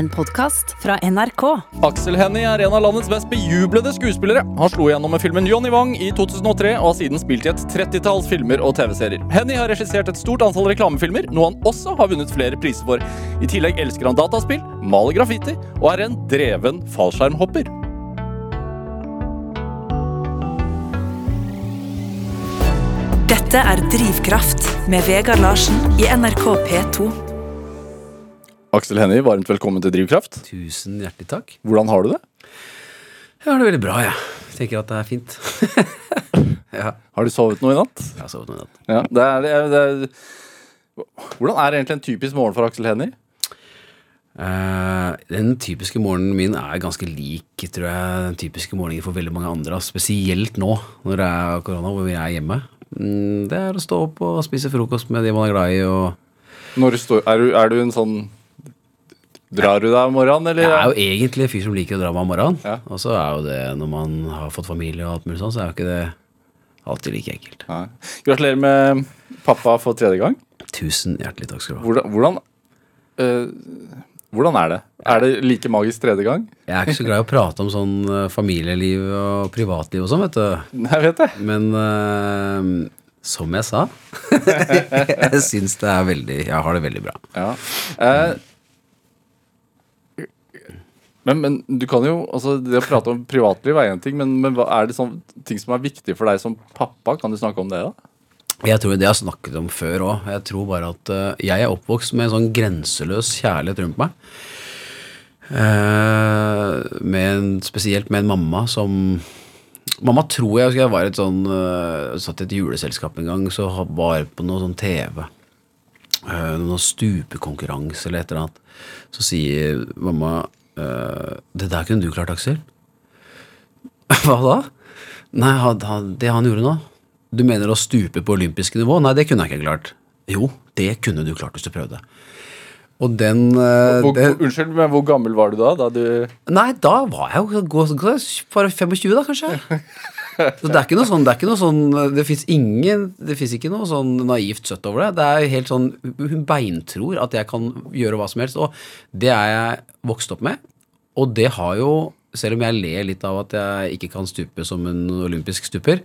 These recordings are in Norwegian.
En podkast fra NRK. Aksel Hennie er en av landets mest bejublede skuespillere. Han slo igjennom med filmen Johnny Wang i 2003 og har siden spilt i et trettitalls filmer og TV-serier. Hennie har regissert et stort antall reklamefilmer, noe han også har vunnet flere priser for. I tillegg elsker han dataspill, maler graffiti og er en dreven fallskjermhopper. Dette er Drivkraft med Vegard Larsen i NRK P2. Aksel Hennie, varmt velkommen til Drivkraft. Tusen hjertelig takk. Hvordan har du det? Jeg har det veldig bra, jeg. Tenker at det er fint. ja, Har du sovet noe i natt? jeg har sovet noe i natt. Ja, det er, det er, det. Hvordan er egentlig en typisk morgen for Aksel Hennie? Uh, den typiske morgenen min er ganske lik tror jeg, den typiske morgenen for veldig mange andre. Spesielt nå, når det er korona, hvor vi er hjemme. Mm, Det er å stå opp og spise frokost med de man er glad i. og står, er, du, er du en sånn Drar du deg om morgenen, eller? Jeg er jo egentlig en fyr som liker å dra meg om morgenen. Ja. Og så er jo det, når man har fått familie og alt mulig sånn, så er jo ikke det alltid like enkelt. Nei. Gratulerer med pappa for tredje gang. Tusen hjertelig takk skal du ha. Hvordan, hvordan, øh, hvordan er det? Er det like magisk tredje gang? Jeg er ikke så glad i å prate om sånn eh, familieliv og privatliv og sånn, vet du. Jeg vet det. Men øh, som jeg sa Jeg syns det er veldig Jeg har det veldig bra. Ja. Eh, men, men du kan jo altså Det å prate om privatliv er én ting, men, men er det sånn ting som er viktig for deg som pappa? Kan du snakke om det, da? Jeg tror det jeg har snakket om før òg. Jeg tror bare at uh, jeg er oppvokst med en sånn grenseløs kjærlighet rundt meg. Uh, med en, spesielt med en mamma som Mamma tror jeg jeg var et sånn uh, satt i et juleselskap en gang, så var på noe sånn TV. Uh, noen stupekonkurranse eller et eller annet. Så sier mamma Det der kunne du klart, Aksel. Hva da? Nei, det han gjorde nå. Du mener å stupe på olympisk nivå? Nei, det kunne jeg ikke klart. Jo, det kunne du klart hvis du prøvde. Og den, eh, Hvor, det, unnskyld, men hvor gammel var du da? da du, Nei, da var jeg jo bare 25, da, kanskje. Så det er ikke noe sånn Det er ikke noe sånn Det fins ingen Det fins ikke noe sånn naivt søtt over det. Det er helt sånn Hun beintror at jeg kan gjøre hva som helst, og det er jeg vokst opp med. Og det har jo Selv om jeg ler litt av at jeg ikke kan stupe som en olympisk stuper,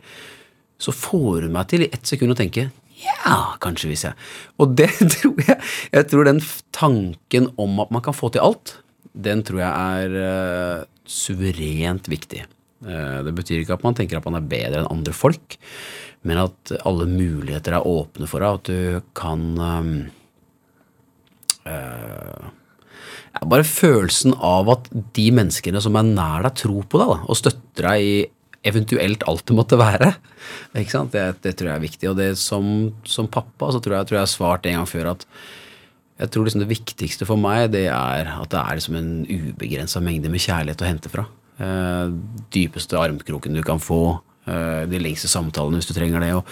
så får hun meg til i ett sekund å tenke ja, kanskje hvis jeg Og det tror jeg Jeg tror den tanken om at man kan få til alt, den tror jeg er uh, suverent viktig. Eh, det betyr ikke at man tenker at man er bedre enn andre folk, men at alle muligheter er åpne for deg, at du kan eh, ja, Bare følelsen av at de menneskene som er nær deg, tror på deg da, og støtter deg i eventuelt alt det måtte være. Ikke sant? Det, det tror jeg er viktig. Og det som, som pappa så tror jeg, tror jeg har svart en gang før at jeg tror liksom det viktigste for meg det er at det er liksom en ubegrensa mengde med kjærlighet å hente fra. Eh, dypeste armkroken du kan få, eh, de lengste samtalene hvis du trenger det. Og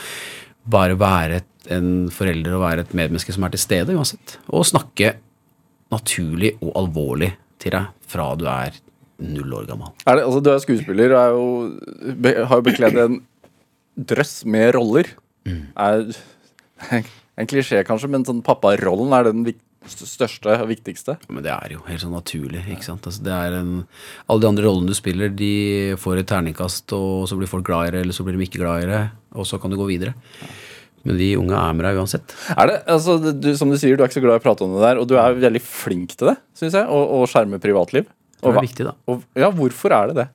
bare være et, en forelder og være et medmenneske som er til stede uansett. Og snakke naturlig og alvorlig til deg fra du er null år gammel. er det, altså, du er skuespiller og er jo, be, har jo bekledd en drøss med roller. Er, en klisjé, kanskje, men sånn papparollen er den vik største og viktigste. Men det er jo helt sånn naturlig. ikke sant? Altså, det er en, alle de andre rollene du spiller, de får et terningkast, og så blir folk glad i det, eller så blir de ikke glad i det, og så kan du gå videre. Men de unge er med deg uansett. Er det, altså, du, som du sier, du er ikke så glad i å prate om det der, og du er veldig flink til det, syns jeg, å, å skjerme privatliv. Det er viktig, da. Og, ja, hvorfor er det det?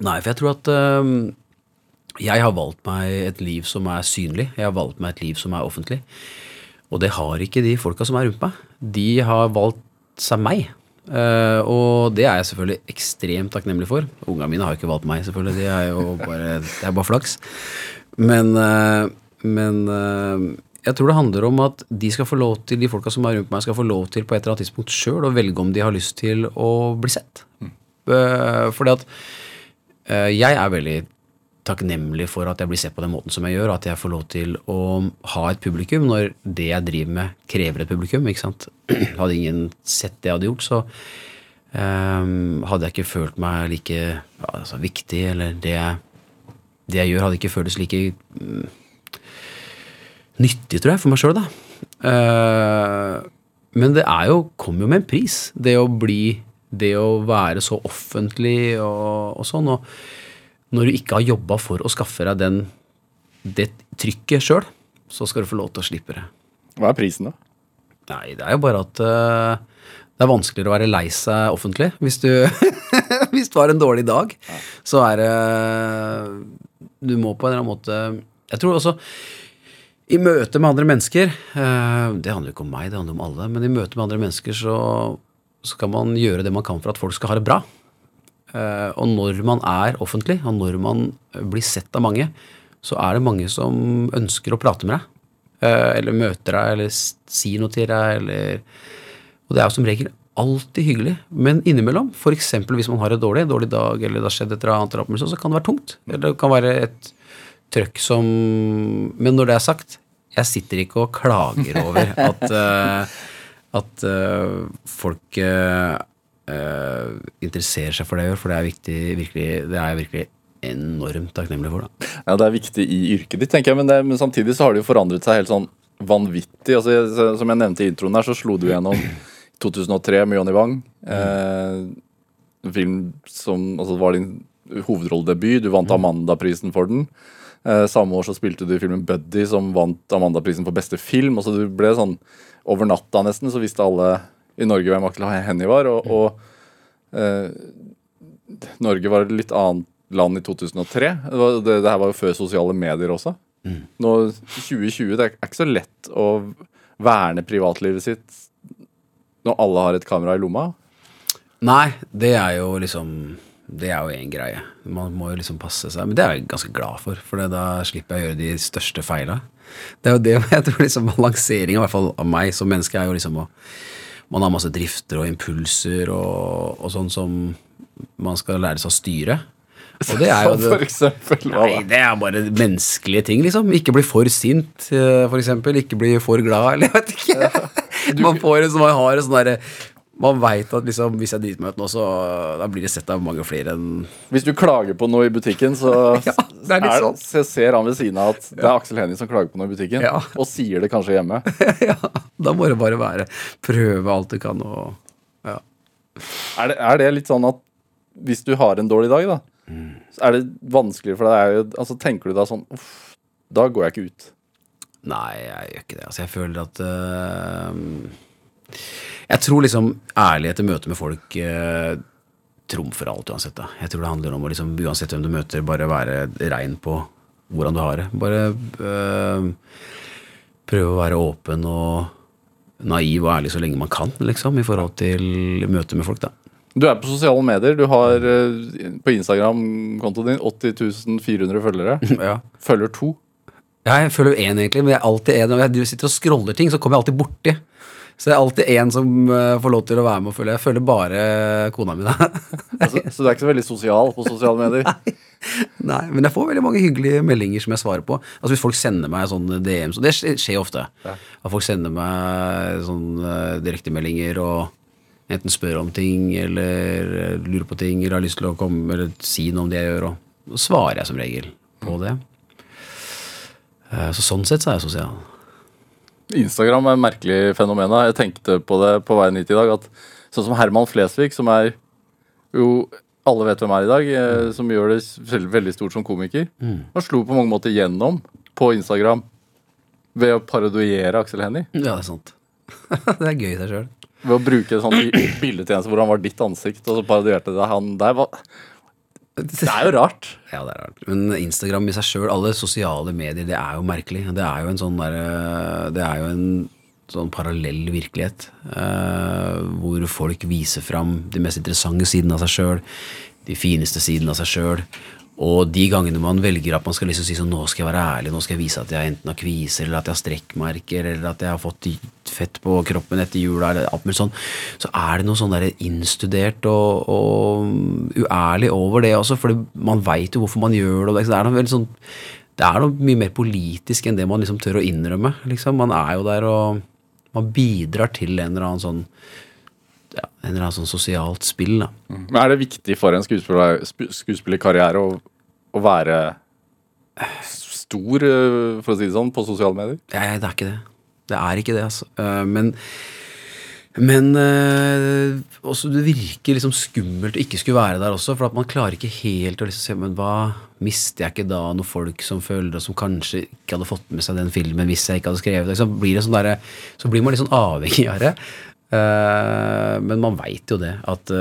Nei, for jeg tror at øhm, jeg har valgt meg et liv som er synlig. Jeg har valgt meg et liv som er offentlig. Og det har ikke de folka som er rundt meg. De har valgt seg meg. Uh, og det er jeg selvfølgelig ekstremt takknemlig for. Ungene mine har ikke valgt meg, selvfølgelig. Det er jo bare, det er bare flaks. Men, uh, men uh, jeg tror det handler om at de skal få lov til, de folka som er rundt meg, skal få lov til på et eller annet tidspunkt sjøl å velge om de har lyst til å bli sett. Eh, fordi at jeg er veldig takknemlig for at jeg blir sett på den måten som jeg gjør, og at jeg får lov til å ha et publikum når det jeg driver med, krever et publikum. ikke sant? Hadde ingen sett det jeg hadde gjort, så um, hadde jeg ikke følt meg like ja, altså, viktig, eller det, det jeg gjør, hadde ikke føltes like um, nyttig, tror jeg, for meg sjøl, da. Uh, men det er jo, kommer jo med en pris, det å bli Det å være så offentlig og, og sånn. Og når du ikke har jobba for å skaffe deg den, det trykket sjøl, så skal du få lov til å slippe det. Hva er prisen, da? Nei, det er jo bare at uh, det er vanskeligere å være lei seg offentlig. Hvis du, hvis du har en dårlig dag, så er det Du må på en eller annen måte Jeg tror også i møte med andre mennesker uh, Det handler jo ikke om meg, det handler om alle. Men i møte med andre mennesker så kan man gjøre det man kan for at folk skal ha det bra. Eh, og når man er offentlig, og når man blir sett av mange, så er det mange som ønsker å prate med deg. eh, Eller møter deg, eller sier si noe til deg, eller Og det er jo som regel alltid hyggelig. Men innimellom, f.eks. hvis man har en dårlig, dårlig dag, eller det har skjedd et eller annet, drap, så kan det være tungt. Eller det kan være et trøkk som Men når det er sagt, jeg sitter ikke og klager over at, eh, at eh, folk eh, interesserer seg for det jeg gjør, for det er viktig, virkelig, det er jeg virkelig enormt takknemlig for. Da. Ja, Det er viktig i yrket ditt, tenker jeg, men, det, men samtidig så har det jo forandret seg helt sånn vanvittig. Altså, jeg, som jeg nevnte i introen her, så slo du gjennom 2003 med Johnny Wang. Eh, film som altså, var din hovedrolledebut. Du vant Amanda-prisen for den. Eh, samme år så spilte du i filmen Buddy, som vant Amanda-prisen for beste film. Altså, du ble sånn Over natta nesten så visste alle i Norge hvem Aksel Hennie var. Og, og eh, Norge var et litt annet land i 2003. Det, var, det, det her var jo før sosiale medier også. Nå 2020, det er ikke så lett å verne privatlivet sitt når alle har et kamera i lomma. Nei, det er jo liksom Det er jo én greie. Man må jo liksom passe seg. Men det er jeg ganske glad for, for da slipper jeg å gjøre de største feila. Det er jo det jeg tror liksom balanseringa, i hvert fall av meg som menneske, er jo liksom å Man har masse drifter og impulser og, og sånn som man skal lære seg å styre. Og det er jo det, for eksempel. Hva Nei, det er bare menneskelige ting, liksom. Ikke bli for sint, eh, for eksempel. Ikke bli for glad, eller jeg vet ikke. Man får man har en sånn derre Man veit at liksom, hvis jeg driter meg ut nå, så da blir det sett av mange flere enn Hvis du klager på noe i butikken, så Ja, det er sånn. så ser han ved siden av at det er Aksel Hennie som klager på noe i butikken, Ja. og sier det kanskje hjemme. Ja, da må det bare være prøve alt du kan og ja. Er det, er det litt sånn at hvis du har en dårlig dag, da, så er det vanskeligere for deg? Altså, tenker du da sånn Uff, da går jeg ikke ut. Nei, jeg gjør ikke det. Altså, jeg føler at øh, Jeg tror liksom ærlighet i møte med folk eh, trumfer alt uansett. da. Jeg tror det handler om å liksom, uansett hvem du møter, bare være rein på hvordan du har det. Bare eh, prøve å være åpen og naiv og ærlig så lenge man kan, liksom, i forhold til møte med folk, da. Du er på sosiale medier. Du har eh, på Instagram-kontoen din 80 400 følgere. Ja. Følger to. Ja, jeg følger én, egentlig, men jeg alltid er, Når jeg sitter og scroller ting, så kommer jeg alltid borti. Så det er alltid én som eh, får lov til å være med og følge. Jeg følger bare kona mi, da. Altså, så du er ikke så veldig sosial på sosiale medier? Nei, men jeg får veldig mange hyggelige meldinger som jeg svarer på. Altså Hvis folk sender meg sånn DM, så det skjer ofte. ofte. At folk sender meg sånn uh, direktemeldinger og enten spør om ting eller eh, lurer på ting eller har lyst til å komme eller si noe om det jeg gjør, og så svarer jeg som regel på det. Eh, så sånn sett så er jeg sosial. Instagram er et merkelig fenomen. Jeg tenkte på det på veien hit i dag. at Sånn som Herman Flesvig, som er jo alle vet hvem er i dag, eh, som gjør det veldig, veldig stort som komiker. Han slo på mange måter gjennom på Instagram ved å parodiere Aksel Hennie. Ja, det er sant. det er gøy i seg sjøl. Ved å bruke en sånn bildetjeneste hvor han var ditt ansikt, og så parodierte det han der. Var... Det er jo rart. Ja, det er rart. Men Instagram i seg sjøl, alle sosiale medier, det er jo merkelig. Det er jo en sånn der, Det er jo en sånn parallell virkelighet. Uh, hvor folk viser fram de mest interessante sidene av seg sjøl. De fineste sidene av seg sjøl. Og de gangene man velger at man skal liksom si sånn Nå skal jeg være ærlig, nå skal jeg vise at jeg enten har kviser, eller at jeg har strekkmerker, eller at jeg har fått fett på kroppen etter jula, eller alt mulig sånn, så er det noe sånn der innstudert og, og uærlig over det også, for man veit jo hvorfor man gjør det. Det er noe veldig sånn det er noe mye mer politisk enn det man liksom tør å innrømme. Liksom. Man er jo der og man bidrar til en eller annen sånn ja, en eller annen sånn sosialt spill. da. Men er det viktig for en skuespiller, å, å være stor, eh, for å si det sånn, på sosiale medier? Nei, det er ikke det. Det er ikke det, altså. Eh, Men Men øh, også det virker liksom skummelt å ikke skulle være der også, for at man klarer ikke helt å liksom se Men hva mister jeg ikke da noen folk som føler og som kanskje ikke hadde fått med seg den filmen hvis jeg ikke hadde skrevet? Så blir, det sånn der, så blir man litt sånn avhengig av det. Eh, men man veit jo det, at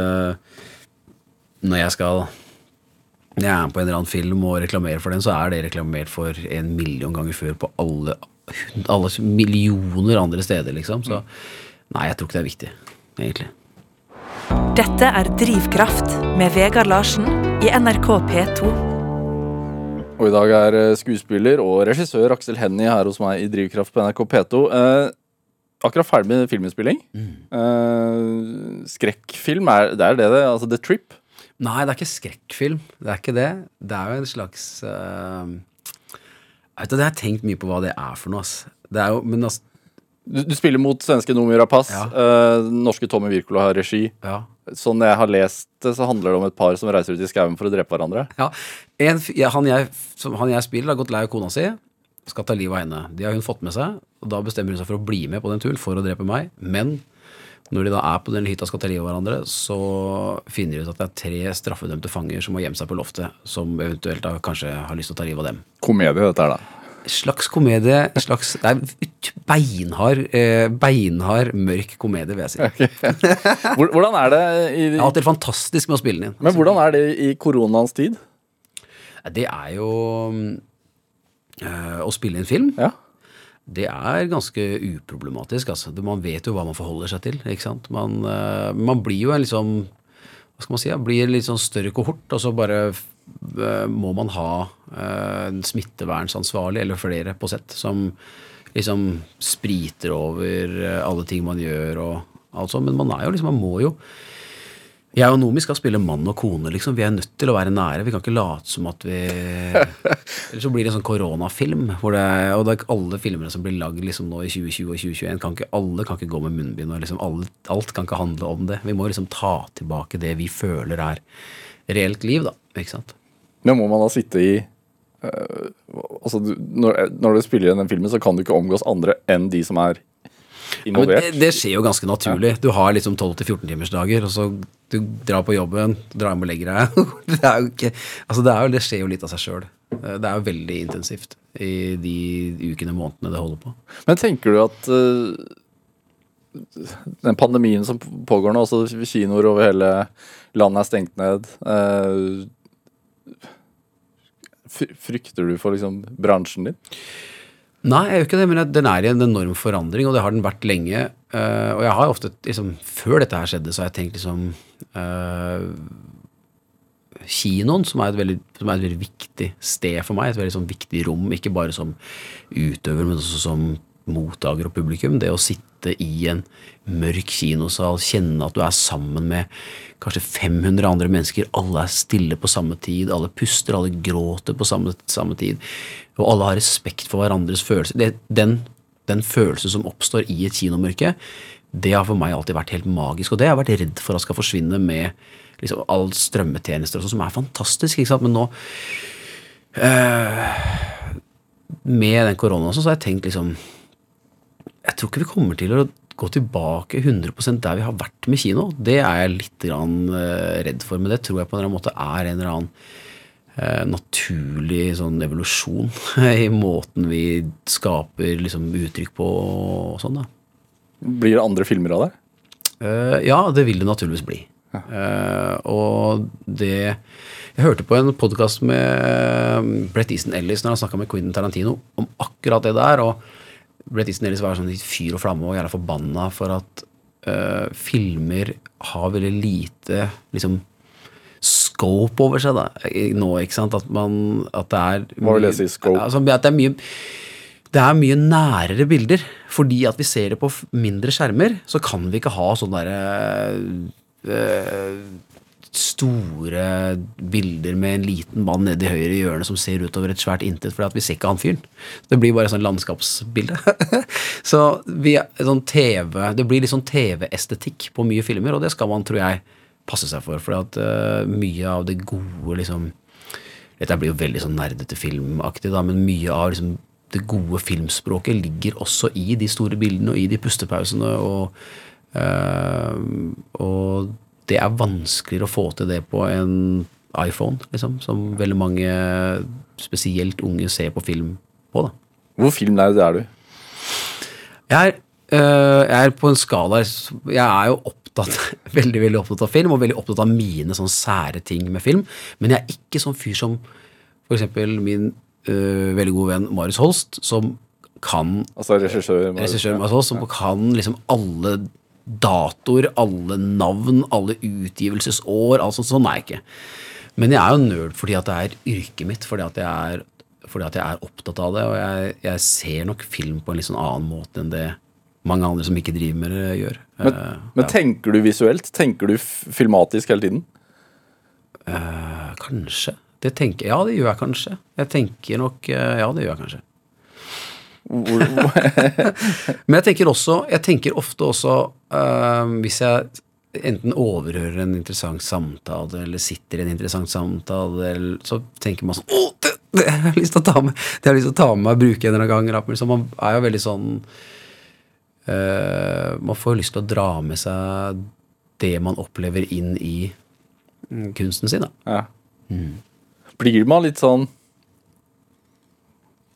når jeg skal jeg er på en eller annen film og reklamerer for den, så er det reklamert for en million ganger før på alle, alle millioner andre steder, liksom. Så nei, jeg tror ikke det er viktig, egentlig. Dette er Drivkraft med Vegard Larsen i NRK P2. Og i dag er eh, skuespiller og regissør Aksel Hennie her hos meg i Drivkraft på NRK P2. Eh, akkurat ferdig med filminnspilling. Eh, skrekkfilm, er det er det det? Altså The Trip? Nei, det er ikke skrekkfilm. Det er ikke det. Det er jo en slags uh, Jeg vet ikke, Jeg har tenkt mye på hva det er for noe. ass. Det er jo, men altså, Du, du spiller mot svenske Nomi Rapace. Ja. Uh, norske Tommy Wirkola har regi. ja. Sånn jeg har lest det, så handler det om et par som reiser ut i skauen for å drepe hverandre. ja. En, ja han, jeg, som, han jeg spiller, har gått lei av kona si. Skal ta livet av henne. Det har hun fått med seg, og da bestemmer hun seg for å bli med på den turen for å drepe meg. Men når de da er på den hytta og skal ta livet av hverandre, så finner de ut at det er tre straffedømte fanger som har gjemt seg på loftet, som eventuelt da kanskje har lyst til å ta livet av dem. Komedie, dette her, da. slags komedie, slags Det er beinhard, eh, beinhard, mørk komedie, vil jeg si. Okay. Hvordan er det i, Jeg har hatt det fantastisk med å spille den inn. Men hvordan er det i koronaens tid? Det er jo øh, Å spille en film, Ja. Det er ganske uproblematisk. Altså. Man vet jo hva man forholder seg til. ikke sant? Man, eh, man blir jo en liksom Hva skal man si? Blir en litt sånn større kohort, og så bare eh, må man ha eh, en smittevernsansvarlig, eller flere på sett, som liksom spriter over alle ting man gjør og alt sånt. Men man er jo liksom Man må jo jeg og Nomi skal spille mann og kone, liksom. Vi er nødt til å være nære. Vi kan ikke late som at vi Eller så blir det en sånn koronafilm. Hvor det, og det er ikke alle filmene som blir lagd liksom nå i 2020 og 2021. Kan ikke, alle kan ikke gå med munnbind. og liksom alt, Alt kan ikke handle om det. Vi må liksom ta tilbake det vi føler er reelt liv, da. Ikke sant? Men må man da sitte i øh, altså du, når, når du spiller i den filmen, så kan du ikke omgås andre enn de som er Ja, men det, det skjer jo ganske naturlig. Du har liksom 12-14 timers dager, og så du drar på jobben, drar hjem og legger deg. det er jo ikke Altså, det, er jo, det skjer jo litt av seg sjøl. Det er jo veldig intensivt i de ukene, og månedene det holder på. Men tenker du at uh, den pandemien som pågår nå, altså kinoer over hele landet er stengt ned uh, Frykter du for liksom bransjen din? Nei, jeg gjør ikke det, men den er i en enorm forandring, og det har den vært lenge. Eh, og jeg har ofte, liksom, før dette her skjedde, så har jeg tenkt liksom uh, Kinoen, som er, et veldig, som er et veldig viktig sted for meg, et veldig sånn viktig rom, ikke bare som utøver, men også som mottaker og publikum. Det å sitte i en mørk kinosal, kjenne at du er sammen med kanskje 500 andre mennesker, alle er stille på samme tid, alle puster, alle gråter på samme, samme tid, og alle har respekt for hverandres følelser. Det, den, den følelsen som oppstår i et kinomørke, det har for meg alltid vært helt magisk, og det har jeg vært redd for at skal forsvinne med liksom, all strømmetjenester og sånn, som er fantastisk, ikke sant, men nå øh, med den koronaen så har jeg tenkt liksom Jeg tror ikke vi kommer til å gå tilbake 100% der vi har vært med kino. Det er jeg litt grann, eh, redd for, men det tror jeg på en eller annen måte er en eller annen eh, naturlig sånn evolusjon i måten vi skaper liksom, uttrykk på og sånn. da. Blir det andre filmer av det? Eh, ja, det vil det naturligvis bli. Eh, og det Jeg hørte på en podkast med Brett Easton Ellis når han snakka med Quentin Tarantino om akkurat det der. Og Brett Easton Ellis var sånn fyr og flamme og jævla forbanna for at uh, filmer har veldig lite liksom scope over seg da, nå, ikke sant? At man At det er Hva vil si, scope? Altså, at det er mye det er mye nærere bilder. Fordi at vi ser det på mindre skjermer, så kan vi ikke ha sånn derre øh, store bilder med en liten mann nede i høyre hjørne som ser utover et svært intet, fordi vi ser ikke han fyren. Det blir bare sånn landskapsbilde. så vi, sånn TV, det blir litt sånn TV-estetikk på mye filmer, og det skal man, tror jeg, passe seg for. For at uh, mye av det gode liksom Dette blir jo veldig sånn nerdete filmaktig, da, men mye av liksom, det gode filmspråket ligger også i de store bildene og i de pustepausene og uh, og det er vanskeligere å få til det på en iPhone, liksom, som veldig mange, spesielt unge, ser på film på. da. Hvor filmnerd er du? Jeg er, øh, jeg er på en skala Jeg er jo opptatt, veldig veldig opptatt av film, og veldig opptatt av mine sånn sære ting med film. Men jeg er ikke sånn fyr som f.eks. min øh, veldig gode venn Marius Holst, som kan Altså regissør? Marius Holst, som kan liksom alle datoer, alle navn, alle utgivelsesår. Altså, sånn er jeg ikke. Men jeg er jo nerd fordi at det er yrket mitt, fordi at jeg er, at jeg er opptatt av det. Og jeg, jeg ser nok film på en litt sånn annen måte enn det mange andre som ikke driver med det, gjør. Men, Eh, men tenker du visuelt? Tenker du filmatisk hele tiden? Uh, kanskje. Det tenker, ja, det gjør jeg kanskje. Jeg tenker nok eh, Ja, det gjør jeg kanskje. Men jeg tenker også, jeg tenker ofte også øh, hvis jeg enten overhører en interessant samtale, eller sitter i en interessant samtale, eller, så tenker man sånn Å, det, det har jeg lyst til å ta med Det har jeg lyst til å ta med meg og bruke en eller annen gang. Så man er jo veldig sånn øh, Man får lyst til å dra med seg det man opplever inn i mm, kunsten sin, da. ja. Blir man litt sånn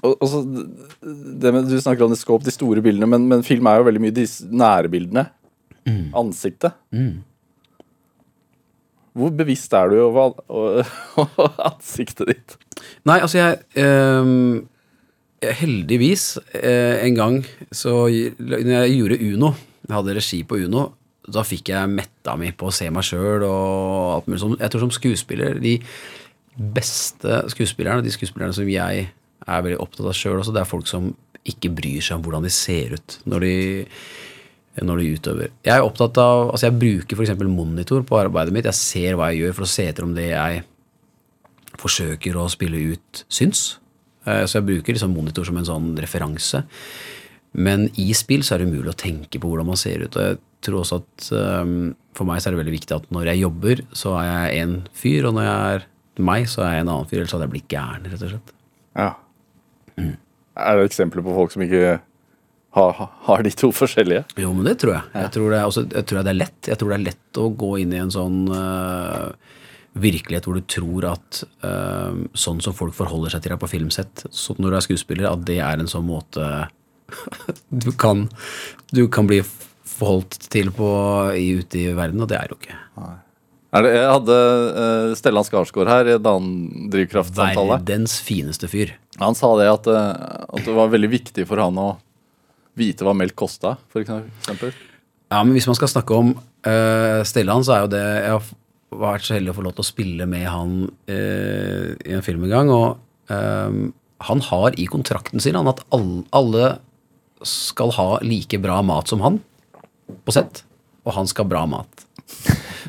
og, og så, det med, Du snakker om det scope, de store bildene, men, men film er jo veldig mye de nære bildene. Ansiktet. Hvor bevisst er du over over ansiktet ditt? Nei, altså jeg eh, Heldigvis, eh, en gang så Når jeg gjorde Uno, jeg hadde regi på Uno, da fikk jeg metta mi på å se meg sjøl og alt mulig sånn. Jeg tror som skuespiller, de beste skuespillerne, de skuespillerne som jeg er veldig opptatt av sjøl også, det er folk som ikke bryr seg om hvordan de ser ut når de når de utøver. Jeg er opptatt av, altså jeg bruker f.eks. monitor på arbeidet mitt. Jeg ser hva jeg gjør for å se etter om det jeg forsøker å spille ut, syns. Eh, Så jeg bruker liksom monitor som en sånn referanse. Men i spill så er det umulig å tenke på hvordan man ser ut. Og jeg tror også at um, for meg så er det veldig viktig at når jeg jobber, så er jeg en fyr, og når jeg er meg, så er jeg en annen fyr. Ellers hadde jeg blitt gæren, rett og slett. Ja. Er det eksempler på folk som ikke har, har de to forskjellige? Jo, men det tror jeg. Jeg, tror det også, jeg tror det er lett. Jeg tror det er lett å gå inn i en sånn uh, virkelighet hvor du tror at uh, sånn som folk forholder seg til deg på filmsett, så når du er skuespiller, at det er en sånn måte du kan, du kan bli forholdt til på, i, ute i verden, og det er jo ikke. Er det, jeg hadde uh, Stellan Skarsgård her i en annen drivkraftsamtale. Verdens fineste fyr. Han sa det at, eh, at det var veldig viktig for han å vite hva melk kosta, eksempel. Ja, men hvis man skal snakke om uh, Stellan, så er jo det Jeg har vært så heldig å få lov til å spille med han uh, i en film en gang, og eh, han har i kontrakten sin han, at alle, alle skal ha like bra mat som han på sett, og han skal ha bra mat.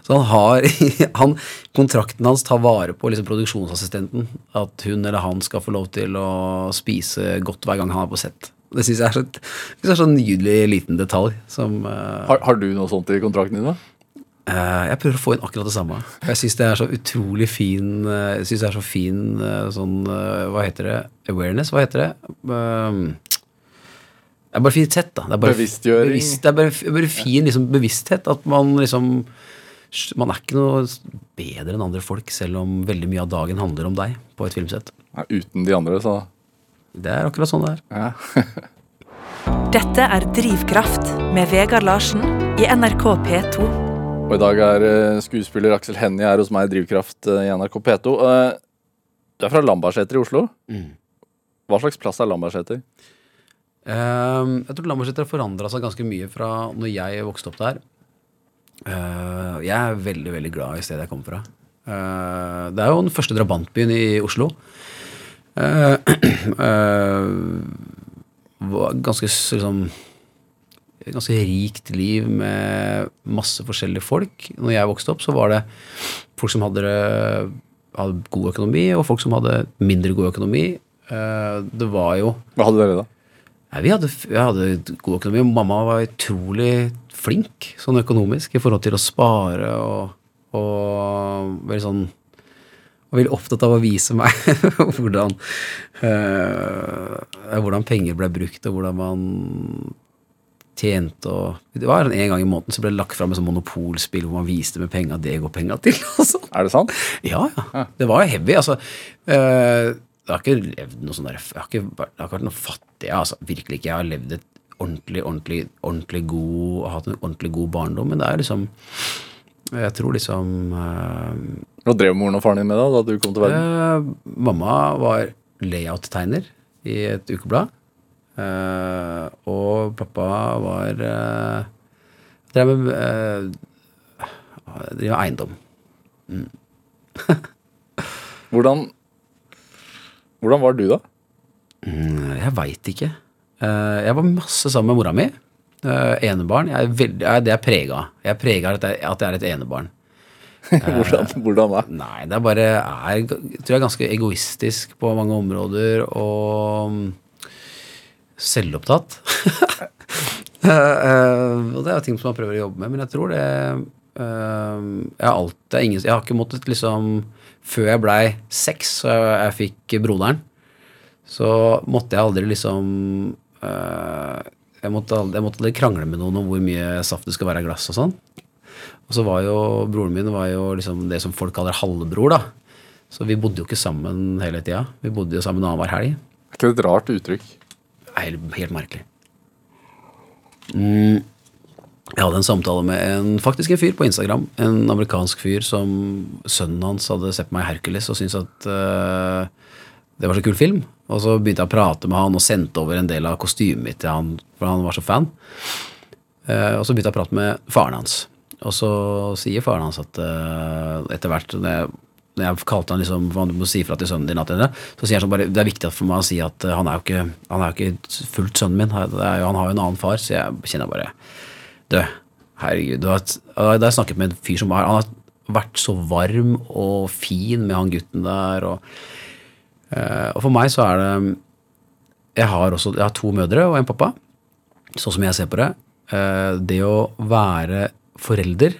Så han har han, Kontrakten hans tar vare på liksom produksjonsassistenten. At hun eller han skal få lov til å spise godt hver gang han er på sett. Det syns jeg er så, det er så nydelig liten detalj som uh, Har, har du noe sånt i kontrakten din? da? Uh, jeg prøver å få inn akkurat det samme. Jeg syns det er så utrolig fin uh, Jeg synes det er så fin uh, sånn Hva heter det? Awareness? Hva heter det? Um, det er bare fint sett, da. Det er bare, Bevisstgjøring. Bevisst, det er bare, bare fin liksom, bevissthet. At man liksom Man er ikke noe bedre enn andre folk, selv om veldig mye av dagen handler om deg på et filmsett. Nei, uten de andre, så Det er akkurat sånn det er. ja. Dette er Drivkraft med Vegard Larsen i NRK P2. Og i dag er eh, skuespiller Aksel Hennie her hos meg i Drivkraft eh, i NRK P2. Eh, du er fra Lambertseter i Oslo. Hva slags plass er Lambertseter? Ehm, jeg tror Lambertseter har forandra seg ganske mye fra når jeg vokste opp der. Eh, jeg er veldig veldig glad i stedet jeg kommer fra. Uh, det er jo den første drabantbyen i Oslo. Uh, ganske liksom Ganske rikt liv med masse forskjellige folk. Når jeg vokste opp, så var det folk som hadde, hadde god økonomi, og folk som hadde mindre god økonomi. Det var jo Hva hadde dere da? Nei, vi hadde, vi hadde god økonomi. Mamma var utrolig flink sånn økonomisk i forhold til å spare og, og veldig sånn og veldig opptatt av å vise meg hvordan, øh, hvordan penger ble brukt, og hvordan man tjente og Det var en gang i måneden så ble det lagt fram et sånt monopolspill hvor man viste med penga det går penga til. sånn. Er det sant? Ja, ja. Det var jo heavy. altså. øh, jeg har ikke levd noe sånn der, jeg har ikke, jeg har ikke vært noe fattig. altså Virkelig ikke. Jeg har levd et ordentlig, ordentlig, ordentlig god hatt en ordentlig god barndom, men det er liksom Jeg tror liksom Hva uh, drev moren og faren din med da, da du kom til verden? Uh, mamma var layout-tegner i et ukeblad. Uh, og pappa var Drev med eh, drev eiendom. Hvordan, hvordan var du da? Mm, Jeg veit ikke. Eh, jeg var masse sammen med mora mi. Uh, enebarn. Jeg er veldig, jeg, det er prega av. Jeg er prega av at jeg, er et enebarn. Hvordan, hvordan da? Nei, det er bare er, tror jeg er ganske egoistisk på mange områder og mm, selvopptatt. Eh, eh, og det er ting som man prøver å jobbe med, men jeg tror det eh, jeg, har er ingen, jeg har ikke måttet liksom Før jeg blei seks og jeg, jeg fikk broderen, så måtte jeg aldri liksom eh, jeg, måtte jeg måtte krangle med noen om hvor mye saft det skal være i glass og sånn. Og så var jo broren min var jo liksom det som folk kaller halvbror, da. Så vi bodde jo ikke sammen hele tida. Vi bodde jo sammen annenhver helg. Er ikke det et rart uttrykk? Helt, helt merkelig. Mm. Jeg hadde en samtale med en, faktisk en fyr på Instagram. En amerikansk fyr som sønnen hans hadde sett på meg i Hercules og syntes at uh, det var så kul film. Og så begynte jeg å prate med han og sendte over en del av kostymet mitt til han, for han var så fan. Uh, og så begynte jeg å prate med faren hans. Og så sier faren hans at uh, etter hvert når jeg, kalte han liksom Du må si ifra til sønnen din at det, så sier han sånn bare Det er viktig for meg å si at eh, han er jo ikke, han er jo ikke fullt sønnen min. Han, jo, han har jo en annen far. Så jeg kjenner bare Du, herregud. Da har jeg snakket med en fyr som har, han har vært så varm og fin med han gutten der. Og, og for meg så er det Jeg har også jeg har to mødre og en pappa. Sånn som jeg ser på det. eh, Det å være forelder,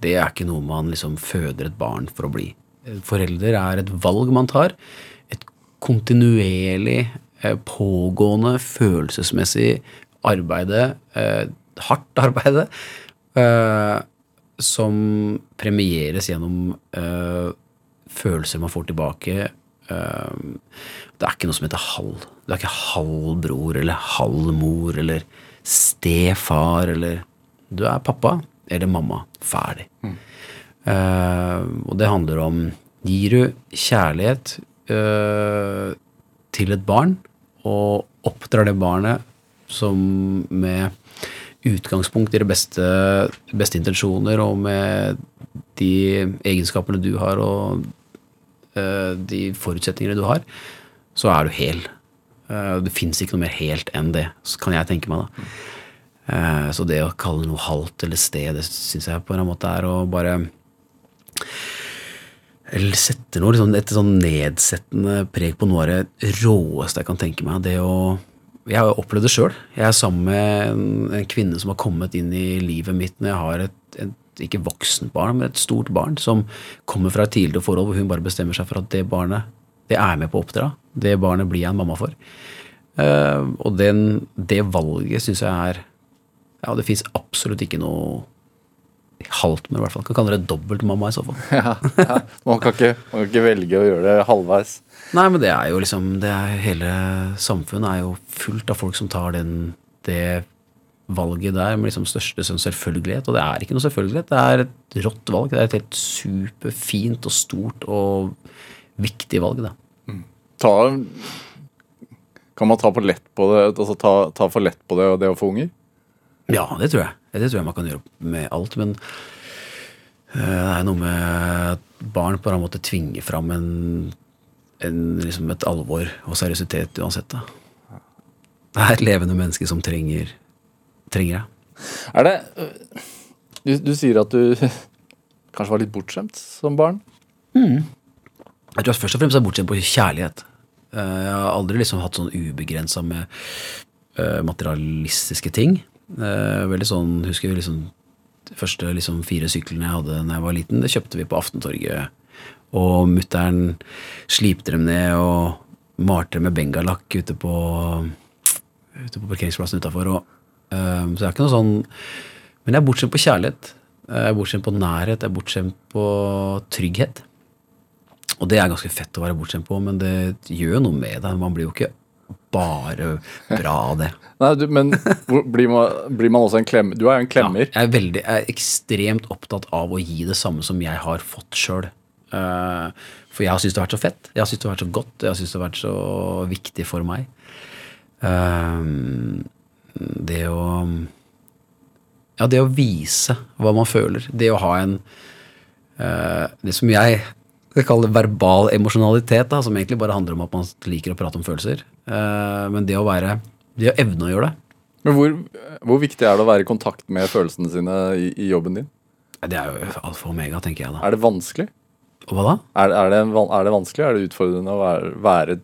det er ikke noe man liksom føder et barn for å bli. Forelder er et valg man tar. Et kontinuerlig, eh, pågående, følelsesmessig arbeide, eh, hardt arbeide, eh, som premieres gjennom eh, følelser man får tilbake. Eh, det er ikke noe som heter halv. Du er ikke halv bror eller halv mor eller stefar eller Du er pappa eller mamma. Ferdig. Eh, og det handler om Gir du kjærlighet uh, til et barn og oppdrar det barnet som med utgangspunkt i de beste, beste intensjoner og med de egenskapene du har og de forutsetningene du har, så er du hel. Eh, det fins ikke noe mer helt enn det, kan jeg tenke meg. da. Eh, Så det å kalle noe halvt eller sted, det syns jeg på en måte er å bare eller sette noe liksom, et sånn nedsettende preg på noe av det råeste jeg kan tenke meg. Det å Jeg har opplevd det sjøl. Jeg er sammen med en kvinne som har kommet inn i livet mitt når jeg har et, et ikke voksent barn, men et stort barn som kommer fra et tidligere forhold hvor hun bare bestemmer seg for at det barnet det er med på å oppdra. Det barnet blir jeg en mamma for. Uh, og den, det valget syns jeg er Ja, det fins absolutt ikke noe halvt med, i hvert fall. Kan kalle det dobbeltmamma i så fall. Ja, ja. Man, kan ikke, man kan ikke velge å gjøre det halvveis. Nei, men det er jo liksom det er, Hele samfunnet er jo fullt av folk som tar den, det valget der med liksom største sånn selvfølgelighet. Og det er ikke noe selvfølgelighet. Det er et rått valg. Det er et helt superfint og stort og viktig valg, da. Ta, kan man ta, på lett på det, altså ta, ta for lett på det, det å få unger? Ja, det tror jeg. Det tror jeg man kan gjøre med alt. Men eh, det er noe med at barn på en måte tvinger fram en, en, liksom et alvor og seriøsitet uansett. Da. Det er et levende menneske som trenger, trenger jeg. Er det øh, du, du sier at du kanskje var litt bortskjemt som barn? Jeg tror jeg først og fremst er bortskjemt på kjærlighet. Eh, Jeg har aldri liksom hatt sånn ubegrensa med eh, materialistiske ting. Eh, Veldig sånn, husker jeg liksom De første liksom fire syklene jeg hadde da jeg var liten, det kjøpte vi på Aftentorget. Og mutter'n slipte dem ned og malte med bengalakk ute på, ute på parkeringsplassen utafor. Og Um, så det er ikke noe sånn Men jeg er bortskjemt på kjærlighet. Jeg er bortskjemt på nærhet. Jeg er bortskjemt på trygghet. Og det er ganske fett å være bortskjemt på, men det gjør noe med deg. Man blir jo ikke bare bra av det. Nei, du, men blir man, blir man også en klemmer? Du er jo en klemmer. Ja, jeg, er veldig, jeg er ekstremt opptatt av å gi det samme som jeg har fått sjøl. for jeg har syntes det har vært så fett. Jeg har syntes det har vært så godt. Jeg har syntes det har vært så viktig for meg. Eh, det å Ja, det å vise hva man føler. Det å ha en uh, Det som jeg skal kalle verbal emosjonalitet, da, som egentlig bare handler om at man liker å prate om følelser. Uh, men det å være Det å evne å gjøre det. Men hvor, hvor viktig er det å være i kontakt med følelsene sine i, i jobben din? Det er jo alfa og omega, tenker jeg da. Er det vanskelig? Hva da? Er, er, det, er det vanskelig? Er det utfordrende å være, være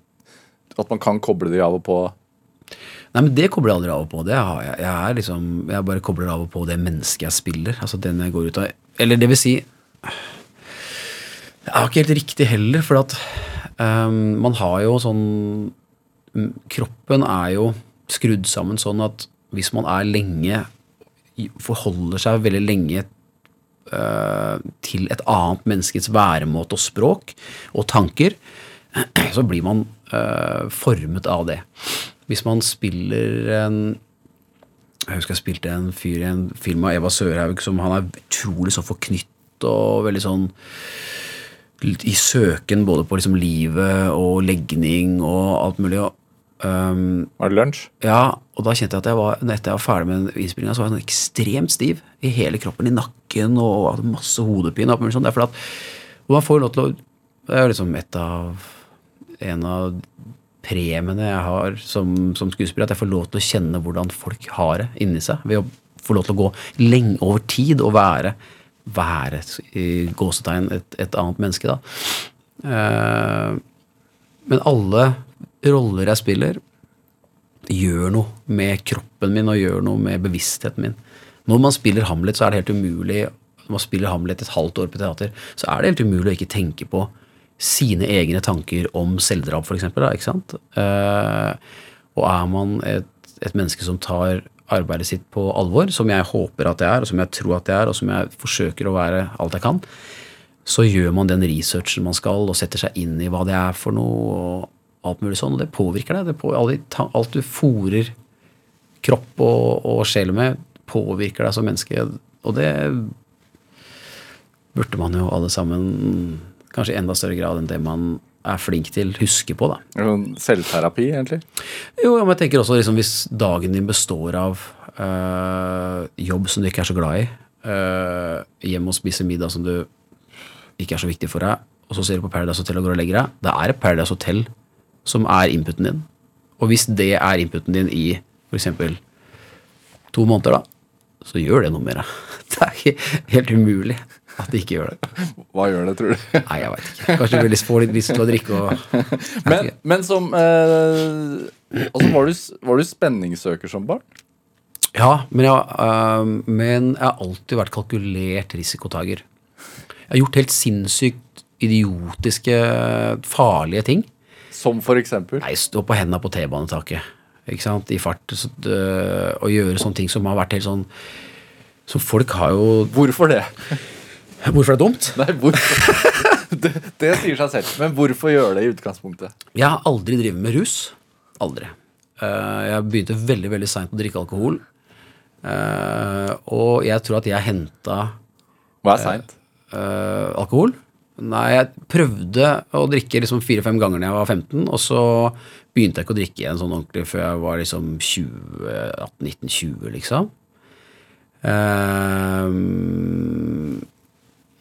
At man kan koble de av og på? Nei, men Det kobler jeg aldri av og på. Det har jeg. Jeg, er liksom, jeg bare kobler av og på det mennesket jeg spiller. Altså den jeg går ut av. Eller det vil si Det er ikke helt riktig heller, for at um, man har jo sånn Kroppen er jo skrudd sammen sånn at hvis man er lenge Forholder seg veldig lenge eh, til et annet menneskets væremåte og språk og tanker, så blir man eh, formet av det. Hvis man spiller en Jeg husker jeg spilte en fyr i en film av Eva Sørhaug som han er utrolig så forknytt og veldig sånn i søken både på liksom livet og legning og alt mulig. Og, ehm, Er det lunsj? ja, og da kjente jeg at jeg var, etter jeg var ferdig med innspillinga, så var jeg sånn ekstremt stiv i hele kroppen, i nakken, og hadde masse hodepine. og sånt. Det er fordi at, og man får lov til å Det er jo liksom et av En av premiene jeg har som, som skuespiller, at jeg får lov til å kjenne hvordan folk har det inni seg. Ved å få lov til å gå lenge over tid og være, være gåsetegn et, et annet menneske, da. Eh, men alle roller jeg spiller, gjør noe med kroppen min og gjør noe med bevisstheten min. Når man spiller Hamlet, så er det helt umulig Når man spiller Hamlet et halvt år på teater, så er det helt umulig å ikke tenke på sine egne tanker om selvdrap, f.eks. Ikke sant? Eh, og er man et, et menneske som tar arbeidet sitt på alvor, som jeg håper at jeg er, og som jeg tror at jeg er, og som jeg forsøker å være alt jeg kan, så gjør man den researchen man skal, og setter seg inn i hva det er for noe, og alt mulig sånn, og det påvirker deg. Det på, alle alt du fòrer kropp og, og sjel med, påvirker deg som menneske, og det burde man jo alle sammen, kanskje i enda større grad enn det man er flink til, huske på, da. Det Selvterapi, egentlig? Jo, men jeg tenker også liksom, hvis dagen din består av øh, jobb som du ikke er så glad i, øh, hjem og spise middag som du ikke er så viktig for deg, og så ser du på Paradise Hotel og går og legger deg, da er det Paradise Hotel som er inputen din. Og hvis det er inputen din i f.eks. to måneder, da, så gjør det noe med deg. Det er ikke helt umulig at de ikke gjør det. Hva gjør det, tror du? Nei, jeg veit ikke. Kanskje du vil få litt lyst til å drikke og Men, men som eh, Altså, var du, var du spenningssøker som barn? Ja, men jeg, øh, men jeg har alltid vært kalkulert risikotaker. Jeg har gjort helt sinnssykt idiotiske, farlige ting. Som for eksempel? Nei, stå på henda på T-banetaket. Ikke sant? I fart. Så, øh, og gjøre sånne ting som har vært helt sånn Som folk har jo Hvorfor det? Hvorfor er det dumt? Nei, hvorfor? Det, det sier seg selv. Men hvorfor gjøre det i utgangspunktet? Jeg har aldri drevet med rus. Aldri. Eh, Jeg begynte veldig veldig seint å drikke alkohol. Eh, Og jeg tror at jeg henta Hva er seint? eh, alkohol. Nei, jeg prøvde å drikke liksom fire-fem ganger da jeg var 15, og så begynte jeg ikke å drikke igjen sånn ordentlig før jeg var liksom 20, 18-19-20, liksom. Eh,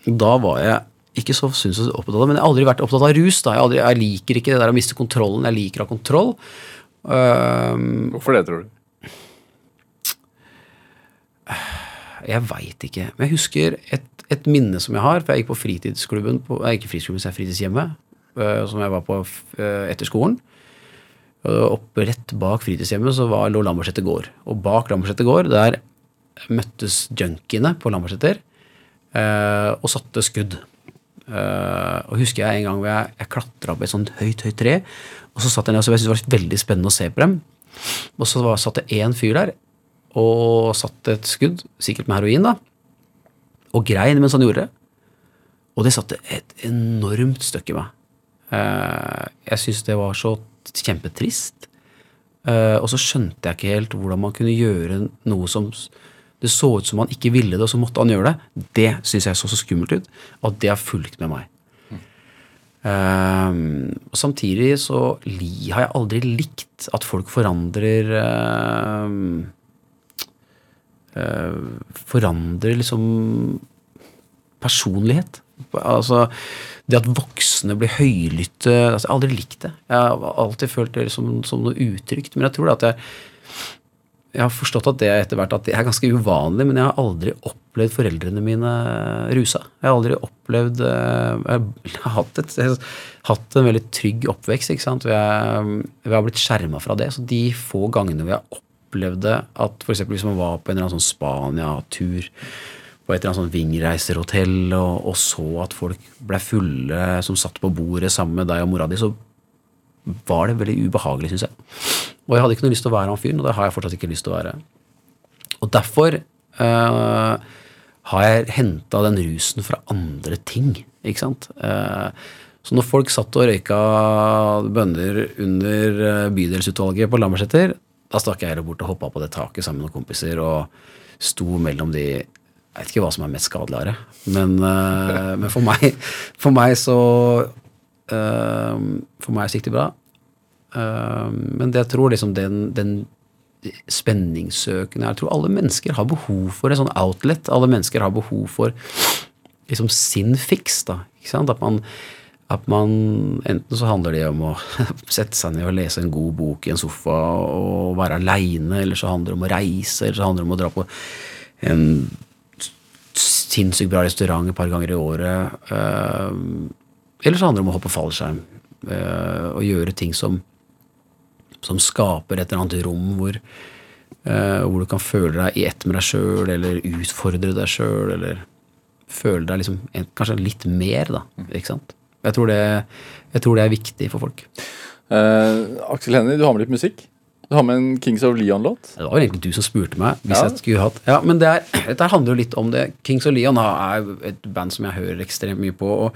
da var jeg ikke så synes opptatt av det, men jeg har aldri vært opptatt av rus. da. Jeg, aldri, jeg liker ikke det der å miste kontrollen. Jeg liker å ha kontroll. Um, Hvorfor det, tror du? Jeg veit ikke. Men jeg husker et, et minne som jeg har. For jeg gikk på fritidsklubben på, Nei, ikke fritidsklubben, så er fritidshjemmet. Uh, som jeg var på uh, etter skolen. Oppe rett bak fritidshjemmet så var, lå Lambertseter gård. Og bak Lambertseter gård, der møttes junkiene på Lambertseter og satte skudd. Eh, og husker jeg en gang hvor jeg, jeg klatra opp et sånt høyt, høyt tre, og så satt jeg ned og jeg syntes det var veldig spennende å se på dem. Og så var, satt det én fyr der, og satte et skudd, sikkert med heroin, da, og grein mens han gjorde det. Og det satte et enormt støkk i meg. Eh, Jeg syntes det var så kjempetrist. Eh, Og så skjønte jeg ikke helt hvordan man kunne gjøre noe som det så ut som han ikke ville det, og så måtte han gjøre det. Det syns jeg så så skummelt ut, at det har fulgt med meg. Eh, og samtidig så li, har jeg aldri likt at folk forandrer eh, uh, Forandrer liksom personlighet. Altså, det at voksne blir høylytte altså, Jeg har aldri likt det. Jeg har alltid følt det som, som noe utrygt. Men jeg tror det at jeg jeg har forstått at det etter hvert at det er ganske uvanlig, men jeg har aldri opplevd foreldrene mine rusa. Jeg har aldri opplevd eh, Jeg har hatt, et, jeg har hatt en veldig trygg oppvekst. ikke sant? Vi, har blitt skjerma fra det. Så de få gangene vi har opplevd at f.eks. hvis man var på en eller annen sånn Spania-tur på et eller annet sånn vingreiserhotell og, og så at folk ble fulle som satt på bordet sammen med deg og mora di, så var det veldig ubehagelig, syns jeg. Og jeg hadde ikke noe lyst til å være han fyren, og det har jeg fortsatt ikke lyst til å være. Og derfor uh, har jeg henta den rusen fra andre ting, ikke sant. Uh, så når folk satt og røyka bønner under eh, bydelsutvalget på Lambertseter, da stakk jeg heller bort og hoppa på det taket sammen med noen kompiser og sto mellom de Jeg vet ikke hva som er mest skadeligere, men, uh, men for, meg, for meg så For meg så gikk det bra. Eh, men jeg tror liksom den, den spenningssøkende Jeg tror alle mennesker har behov for en sånn outlet. Alle mennesker har behov for liksom sin fiks. da, ikke sant? At man, at man Enten så handler det om å sette seg ned og lese en god bok i en sofa og være aleine, eller så handler det om å reise, eller så handler det om å dra på en sinnssykt bra restaurant et par ganger i året. eh, eller så handler det om å hoppe fallskjerm eh, og gjøre ting som, som skaper et eller annet rom hvor, eh, hvor du kan føle deg i ett med deg sjøl, eller utfordre deg sjøl, eller føle deg liksom en, kanskje litt mer, da. Ikke sant? Jeg tror, det, jeg tror det er viktig for folk. Eh, Aksel Hennie, du har med litt musikk. Du har med en Kings of Leon-låt. Det var jo egentlig du som spurte meg. hvis Ja. jeg skulle hatt Ja, men det er, dette handler jo litt om det. Kings of Leon er et band som jeg hører ekstremt mye på. Og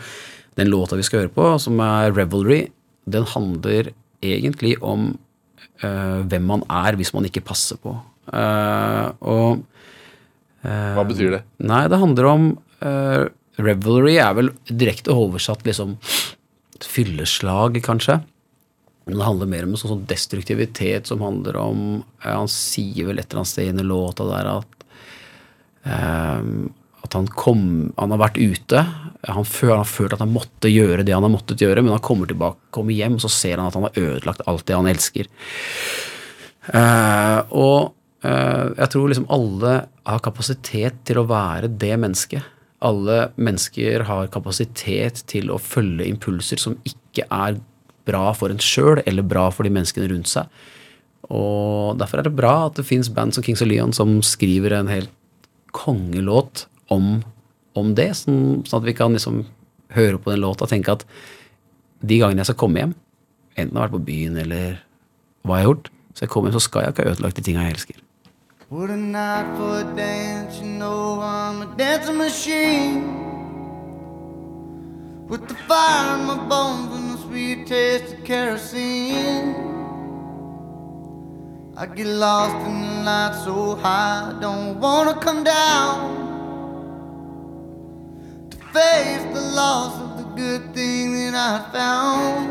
den låta vi skal høre på, som er Revelry, den handler egentlig om hvem man er hvis man ikke passer på. Eh, og Hva betyr det? Nei, det handler om eh, Revelry er vel direkte oversatt liksom fylleslag, kanskje. Men det handler mer om en sånn, sånn destruktivitet som handler om eh, Han sier vel et eller annet sted i låta der at eh, at han kom Han har vært ute. Han føl, han har følt at han måtte gjøre det han har måttet gjøre, men han kommer tilbake, kommer hjem, og så ser han at han har ødelagt alt det han elsker. Uh, og uh, jeg tror liksom alle har kapasitet til å være det mennesket. Alle mennesker har kapasitet til å følge impulser som ikke er bra for en sjøl, eller bra for de menneskene rundt seg. Og derfor er det bra at det fins band som Kings of Leon som skriver en helt kongelåt om, om det, sånn, sånn at vi kan liksom høre på den låta og tenke at de gangene jeg skal komme hjem, enten jeg har vært på byen eller hva jeg har gjort, så jeg kommer hjem, så skal jeg ikke ha ødelagt de tinga jeg elsker. What a night for a dance, you know I'm a dancing machine. With the fire in my bones and the sweet taste of kerosene. I get lost in the light so high, I don't wanna come down. Face the loss of the good thing that I found.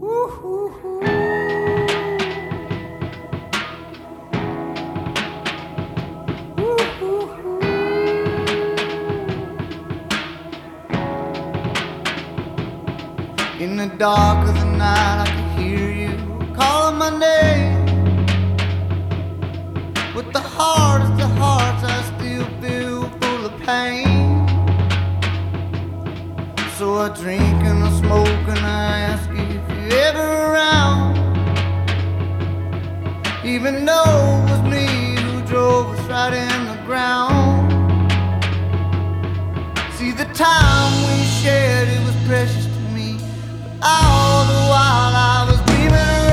Woo-hoo-hoo. In the dark of the night, I can hear you calling my name. With the hardest of hearts, I drink and I smoke and I ask you if you're ever around. Even though it was me who drove us right in the ground. See, the time we shared, it was precious to me. But all the while I was dreaming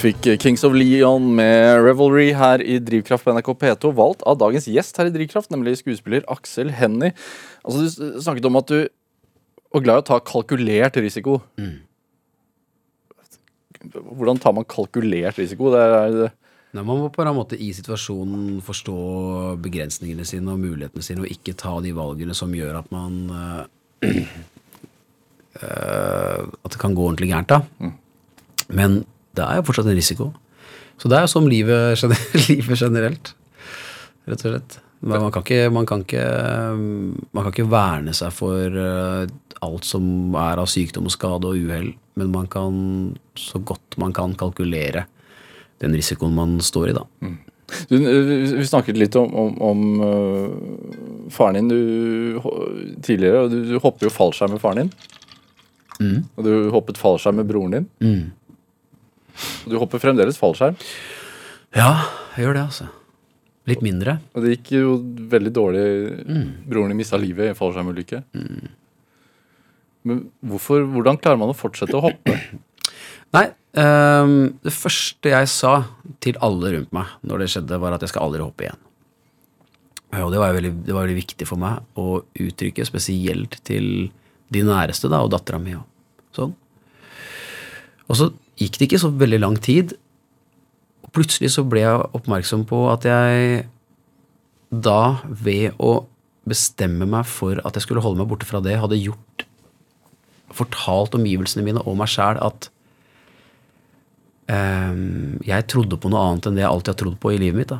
fikk Kings of Leon med Revelry her i Drivkraft på NRK P2, valgt av dagens gjest her i Drivkraft, nemlig skuespiller Aksel Hennie. Altså, du snakket om at du var glad i å ta kalkulert risiko. Hvordan tar man kalkulert risiko? Det er, Nei, man må på en måte i situasjonen forstå begrensningene sine og mulighetene sine, og ikke ta de valgene som gjør at man eh, eh, At det kan gå ordentlig gærent, da. Men det er jo fortsatt en risiko. Så det er jo som livet, livet generelt, rett og slett. Men man kan ikke, man kan ikke, man kan ikke verne seg for eh, alt som er av sykdom og skade og uhell, men man kan så godt man kan kalkulere den risikoen man står i, da. du, vi snakket litt om, om, om øh, faren din du, tidligere. og Du, du hopper jo fallskjerm med faren din. Og du hoppet fallskjerm med broren din. Og du hopper fremdeles fallskjerm. Ja, jeg gjør det, altså. Litt mindre. Og det gikk jo veldig dårlig. Broren din mista livet i en fallskjermulykke. Men hvorfor, hvordan klarer man å fortsette å hoppe? Nei, um, det første jeg sa til alle rundt meg når det skjedde, var at jeg skal aldri hoppe igjen. Og det var, veldig, det var veldig viktig for meg å uttrykke, spesielt til de næreste, da, og dattera mi. Sånn. Og så gikk det ikke så veldig lang tid, og plutselig så ble jeg oppmerksom på at jeg da, ved å bestemme meg for at jeg skulle holde meg borte fra det, hadde gjort fortalt omgivelsene mine og meg sjæl at um, jeg trodde på noe annet enn det jeg alltid har trodd på i livet mitt.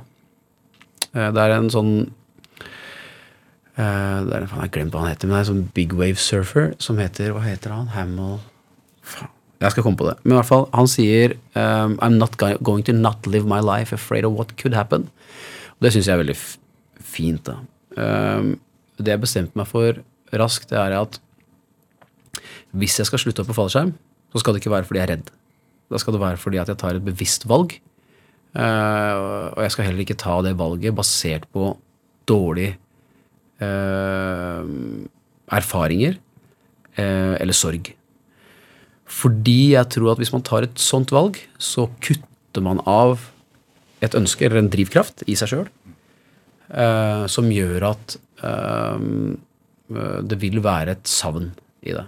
Eh, det er en sånn uh, det er, en, Jeg har glemt hva han heter, men det er en sånn big wave surfer som heter Hva heter han? Hamill Faen, Jeg skal komme på det. Men i hvert fall, han sier um, I'm not going to not live my life afraid of what could happen. Og det syns jeg er veldig fint. da. Um, det jeg bestemte meg for raskt, det er at hvis jeg skal slutte opp på fallskjerm, så skal det ikke være fordi jeg er redd. Da skal det være fordi at jeg tar et bevisst valg. Uh, og jeg skal heller ikke ta det valget basert på dårlige uh, erfaringer uh, eller sorg. Fordi jeg tror at hvis man tar et sånt valg, så kutter man av et ønske eller en drivkraft i seg sjøl eh, som gjør at eh, det vil være et savn i det.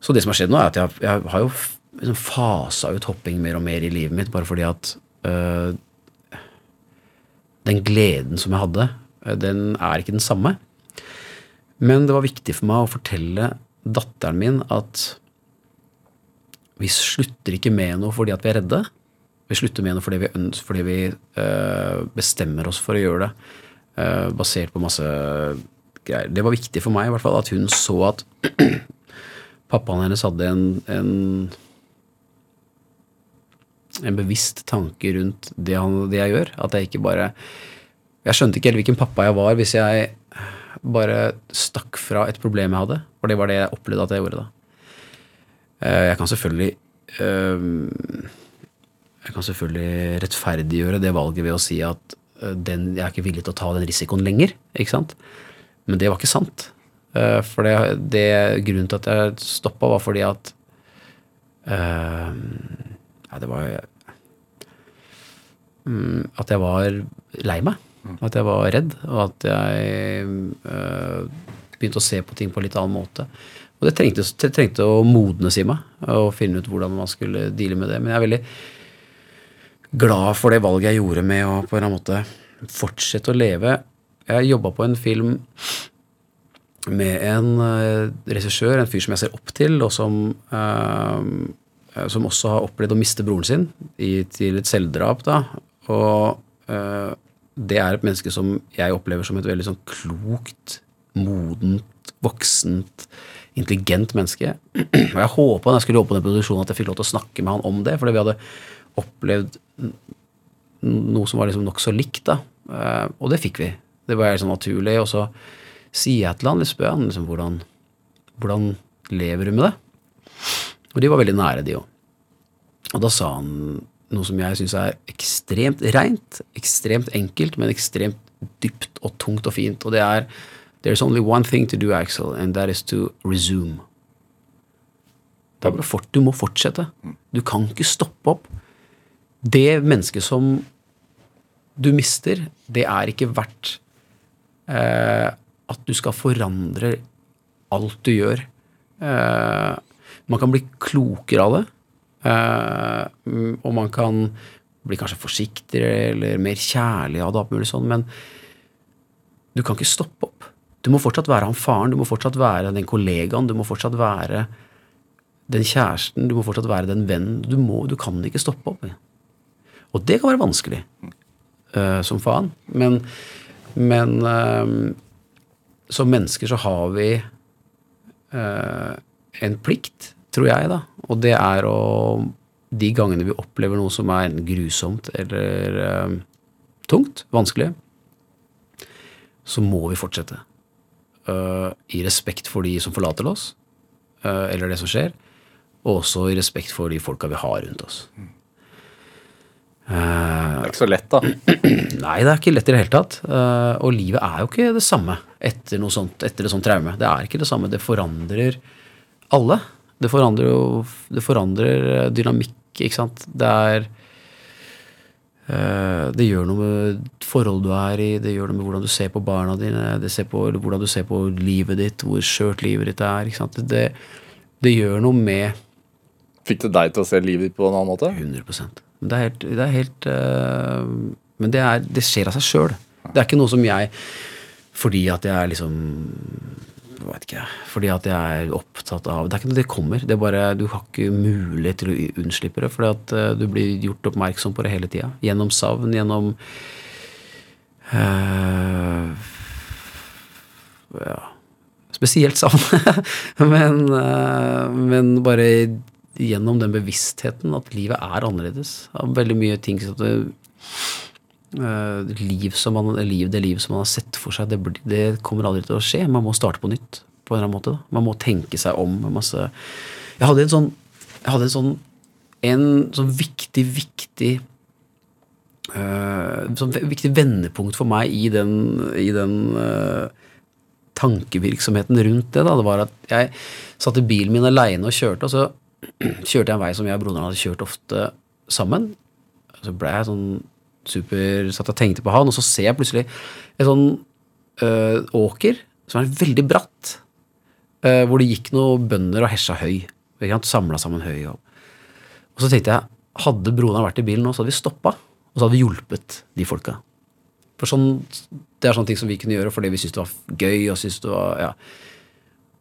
Så det som har skjedd nå, er at jeg, jeg har jo liksom fasa ut hopping mer og mer i livet mitt, bare fordi at øh, den gleden som jeg hadde, øh, den er ikke den samme. Men det var viktig for meg å fortelle datteren min at vi slutter ikke med noe fordi at vi er redde. Vi slutter med noe fordi vi, fordi vi øh, bestemmer oss for å gjøre det, øh, basert på masse greier. Det var viktig for meg i hvert fall at hun så at pappaen hennes hadde en, en en bevisst tanke rundt det, han, det jeg gjør. At jeg ikke bare Jeg skjønte ikke helt hvilken pappa jeg var hvis jeg bare stakk fra et problem jeg hadde. For det var det jeg opplevde at jeg gjorde da. Eh, Jeg kan selvfølgelig eh, Jeg kan selvfølgelig rettferdiggjøre det valget ved å si at eh, den, jeg er ikke villig til å ta den risikoen lenger. ikke sant? Men det var ikke sant. For det, det grunnen til at jeg stoppa, var fordi at uh, Nei, det var um, At jeg var lei meg. At jeg var redd, og at jeg uh, begynte å se på ting på en litt annen måte. Og det trengte, trengte å modnes i meg, og finne ut hvordan man skulle deale med det. Men jeg er veldig glad for det valget jeg gjorde med å på en eller annen måte fortsette å leve. Jeg jobba på en film med en uh, regissør, en fyr som jeg ser opp til, og som, eh, som også har opplevd å miste broren sin i, til et selvdrap. da, og eh, det er et menneske som jeg opplever som et veldig sånn klokt, modent, voksent, intelligent menneske. Og jeg håpa når jeg skulle jobbe på den produksjonen at jeg fikk lov til å snakke med han om det, fordi vi hadde opplevd noe som var liksom nokså likt. da. Eh, Og det fikk vi. Det var helt sånn naturlig. Og så sier jeg til han, spør han liksom, hvordan, hvordan lever du med det? Og de var veldig nære, de òg. Og da sa han noe som jeg syns er ekstremt reint, ekstremt enkelt, men ekstremt dypt og tungt og fint. Og det er There's only one thing to do, Axel, and that is to resume. Fort, du må fortsette. Du kan ikke stoppe opp. Det mennesket som du mister, det er ikke verdt eh, at du skal forandre alt du gjør. Eh, man kan bli klokere av det, eh, og man kan bli kanskje forsiktigere eller mer kjærlig av det, sånn, men du kan ikke stoppe opp. Du må fortsatt være han faren, du må fortsatt være den kollegaen, du må fortsatt være den kjæresten, du må fortsatt være den vennen. Du, må, du kan ikke stoppe opp. Og det kan være vanskelig uh, som faen. Men, men uh, som mennesker så har vi uh, en plikt, tror jeg, da. Og det er å De gangene vi opplever noe som er grusomt eller tungt, vanskelig, så må vi fortsette. Eh, I respekt for de som forlater oss, uh, eller det som skjer, og også i respekt for de folka vi har rundt oss. Det er ikke så lett, da. Nei, det er ikke lett i det hele tatt. Uh, og livet er jo ikke det samme etter noe sånt, etter et sånt traume. Det er ikke det samme. Det forandrer alle. Det forandrer jo Det forandrer dynamikk, ikke sant. Det er Det gjør noe med forholdet du er i, det gjør noe med hvordan du ser på barna dine, det ser på hvordan du ser på livet ditt, hvor skjørt livet ditt er. Det, det gjør noe med Fikk det deg til å se livet ditt på en annen måte? 100 Men det er helt, det er helt øh, Men det, er, det skjer av seg sjøl. Det er ikke noe som jeg Fordi at jeg er liksom vet ikke, Fordi at jeg er opptatt av Det er ikke noe det kommer. Det er bare, Du har ikke mulighet til å unnslippe det. Fordi at øh, du blir gjort oppmerksom på det hele tida. Gjennom savn, gjennom øh, ja, spesielt savn. men, øh, men bare gjennom den bevisstheten at livet er annerledes. Veldig mye ting som det, liv som man, liv, Det liv som man har sett for seg, det, det kommer aldri til å skje. Man må starte på nytt på en eller annen måte. Da. Man må tenke seg om. Masse. Jeg hadde en sånn hadde en sånn en sånn viktig, viktig uh, sånn viktig vendepunkt for meg i den, i den uh, tankevirksomheten rundt det. Da. Det var at jeg satt i bilen min aleine og kjørte, og så kjørte jeg en vei som jeg og broderen hadde kjørt ofte sammen. Så ble jeg sånn super Satt og tenkte på han, og så ser jeg plutselig en sånn øh, åker som er veldig bratt. øh, hvor det gikk noen bønder og hesja høy. Samla sammen høy. Og, og så tenkte jeg, hadde broren vært i bilen nå, så hadde vi stoppa. Og så hadde vi hjulpet de folka. For sånn, Det er sånne ting som vi kunne gjøre fordi vi syntes det var gøy. Og det var, ja.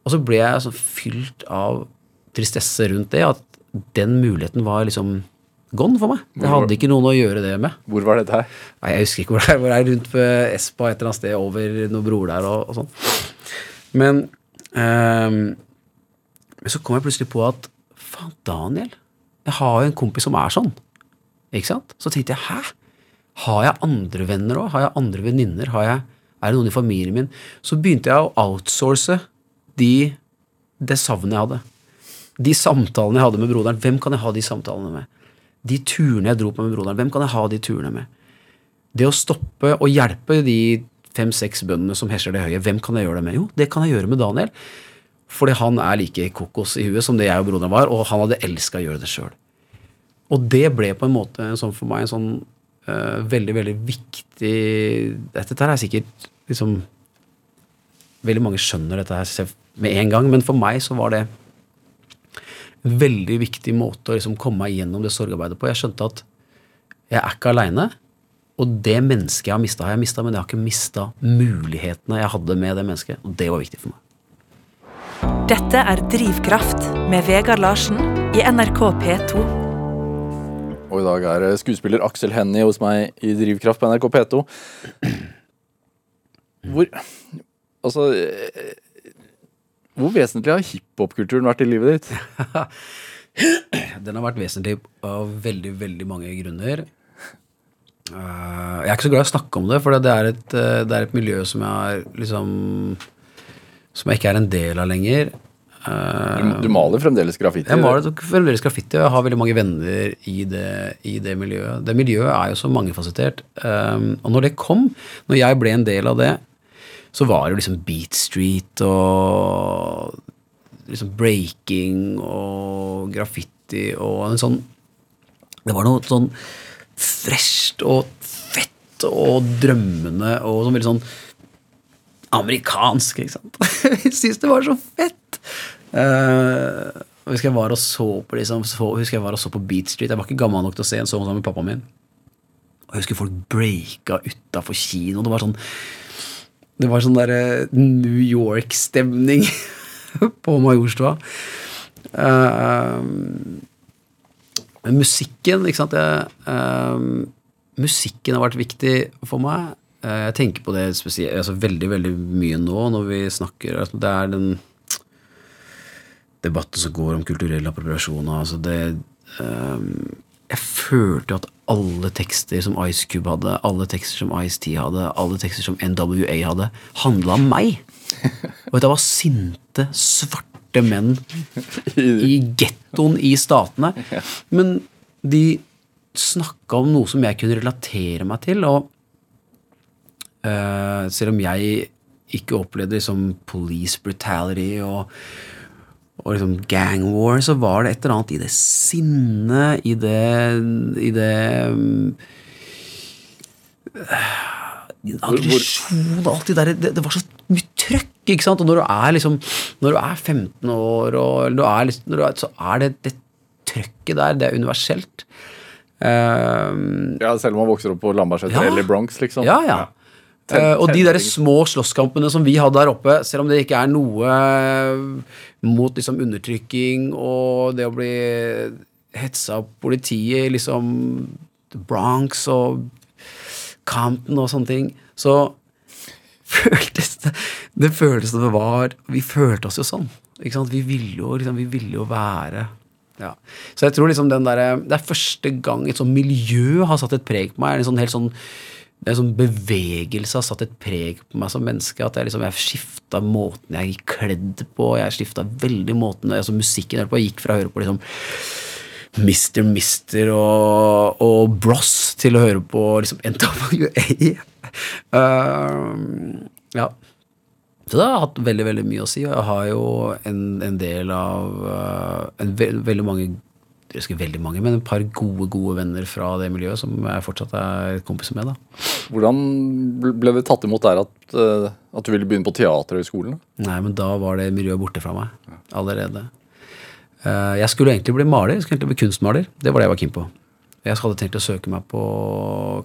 Og så ble jeg sånn fylt av tristesse rundt det, at den muligheten var liksom gone for meg. Jeg hadde ikke noen å gjøre det med. Hvor var dette her? Nei, Jeg husker ikke hvor det er. Hvor det er rundt på Espa et eller annet sted over noen broer der og, og sånn. Men, um, så kom jeg plutselig på at faen, Daniel, jeg har jo en kompis som er sånn. Ikke sant? Så tenkte jeg hæ? Har jeg andre venner òg? Har jeg andre venninner? Er det noen i familien min? Så begynte jeg å outsource de, det savnet jeg hadde. De samtalene jeg hadde med broderen. Hvem kan jeg ha de samtalene med? De turene jeg dro på med broderen. Hvem kan jeg ha de turene med? Det å stoppe og hjelpe de fem-seks bøndene som hesjer det høye, hvem kan jeg gjøre det med? Jo, det kan jeg gjøre med Daniel. Fordi han er like kokos i huet som det jeg og broderen var, og han hadde elska å gjøre det sjøl. Og det ble på en måte sånn for meg en sånn uh, veldig, veldig viktig Dette her er sikkert liksom Veldig mange skjønner dette her med en gang, men for meg så var det veldig viktig måte å liksom komme meg gjennom det sorgarbeidet på. Jeg skjønte at jeg er ikke aleine. Og det mennesket jeg har mista, har jeg mista, men jeg har ikke mista mulighetene jeg hadde med det mennesket. Og det var viktig for meg. Dette er Drivkraft med Vegard Larsen i NRK P2. Og i dag er skuespiller Aksel Hennie hos meg i Drivkraft på NRK P2. Hvor Altså eh, Hvor vesentlig har hiphop-kulturen vært i livet ditt? Den har vært vesentlig av veldig, veldig mange grunner. Eh, jeg er ikke så glad i å snakke om det, for det er et, eh, det er et miljø som jeg liksom Som jeg ikke er en del av lenger. Eh, Du, du maler fremdeles graffiti? Jeg maler fremdeles graffiti, og jeg har veldig mange venner i det, i det miljøet. Det miljøet er jo så mangefasettert. Og når det kom, når jeg ble en del av det, så var det liksom Beat Street og liksom breaking og graffiti og en sånn Det var noe sånn fresht og fett og drømmende og sånn veldig sånn amerikansk, ikke sant. Jeg syns det var så fett! Uh, husker jeg var og så på liksom, så, husker jeg var og så på Beat Street. Jeg var ikke gammel nok til å se en sånn sammen med pappaen min. Og jeg husker folk breaka utafor kino. Det var sånn Det var sånn derre New York-stemning på Majorstua. Uh, musikken, ikke sant jeg, uh, Musikken har vært viktig for meg. Uh, jeg tenker på det spesielt, altså veldig veldig mye nå når vi snakker altså Det er den debatten som går om kulturell appropriasjon. Altså det, jeg følte at alle tekster som Ice Cube hadde, alle tekster som Ice-T hadde, alle tekster som NWA hadde, handla om meg. Og det var sinte, svarte menn i gettoen i statene. Men de snakka om noe som jeg kunne relatere meg til, og uh, selv om jeg ikke opplevde liksom police brutality og og liksom gang war, så var det et eller annet i det sinnet, i det I det Aggresjon og alt det der det, det, var så mye trøkk, ikke sant? Og når du er liksom Når du er 15 år, og du er, liksom, du så er det det trøkket der, det er universelt. Um, ja, selv om man vokser opp på Lambertseter Ja. eller Bronx, liksom. ja, ja. Ten- Eh, og de der små slåsskampene som vi hadde der oppe, selv om det ikke er noe mot liksom undertrykking og det å bli hetsa av politiet i liksom Bronx og Compton og sånne ting, så føltes det Det føltes som det var Vi følte oss jo sånn. Ikke sant? Vi ville jo, liksom, vi ville jo være ja. Så jeg tror liksom den der, Det er første gang et sånn miljø har satt et preg på meg. En sånn helt sånn det en sånn bevegelse har satt et preg på meg som menneske. At jeg liksom, jeg skifta måten jeg gikk kledd på. Jeg skifta veldig måten altså Musikken jeg på. Gikk fra å høre på liksom Mr. Mister og, og Bros til å høre på liksom NWA. Uh, ja. Så det har hatt veldig veldig mye å si. Og jeg har jo en, en del av uh, en ve veldig mange jeg husker veldig mange, men et par gode gode venner fra det miljøet som jeg fortsatt er kompiser med. da. Hvordan ble det tatt imot der at, eh, at du ville begynne på Teaterhøgskolen? skolen? Nei, men da var det miljøet borte fra meg allerede. Eh, jeg skulle egentlig bli maler, jeg skulle egentlig bli kunstmaler. Det var det jeg var keen på. Jeg hadde tenkt å søke meg på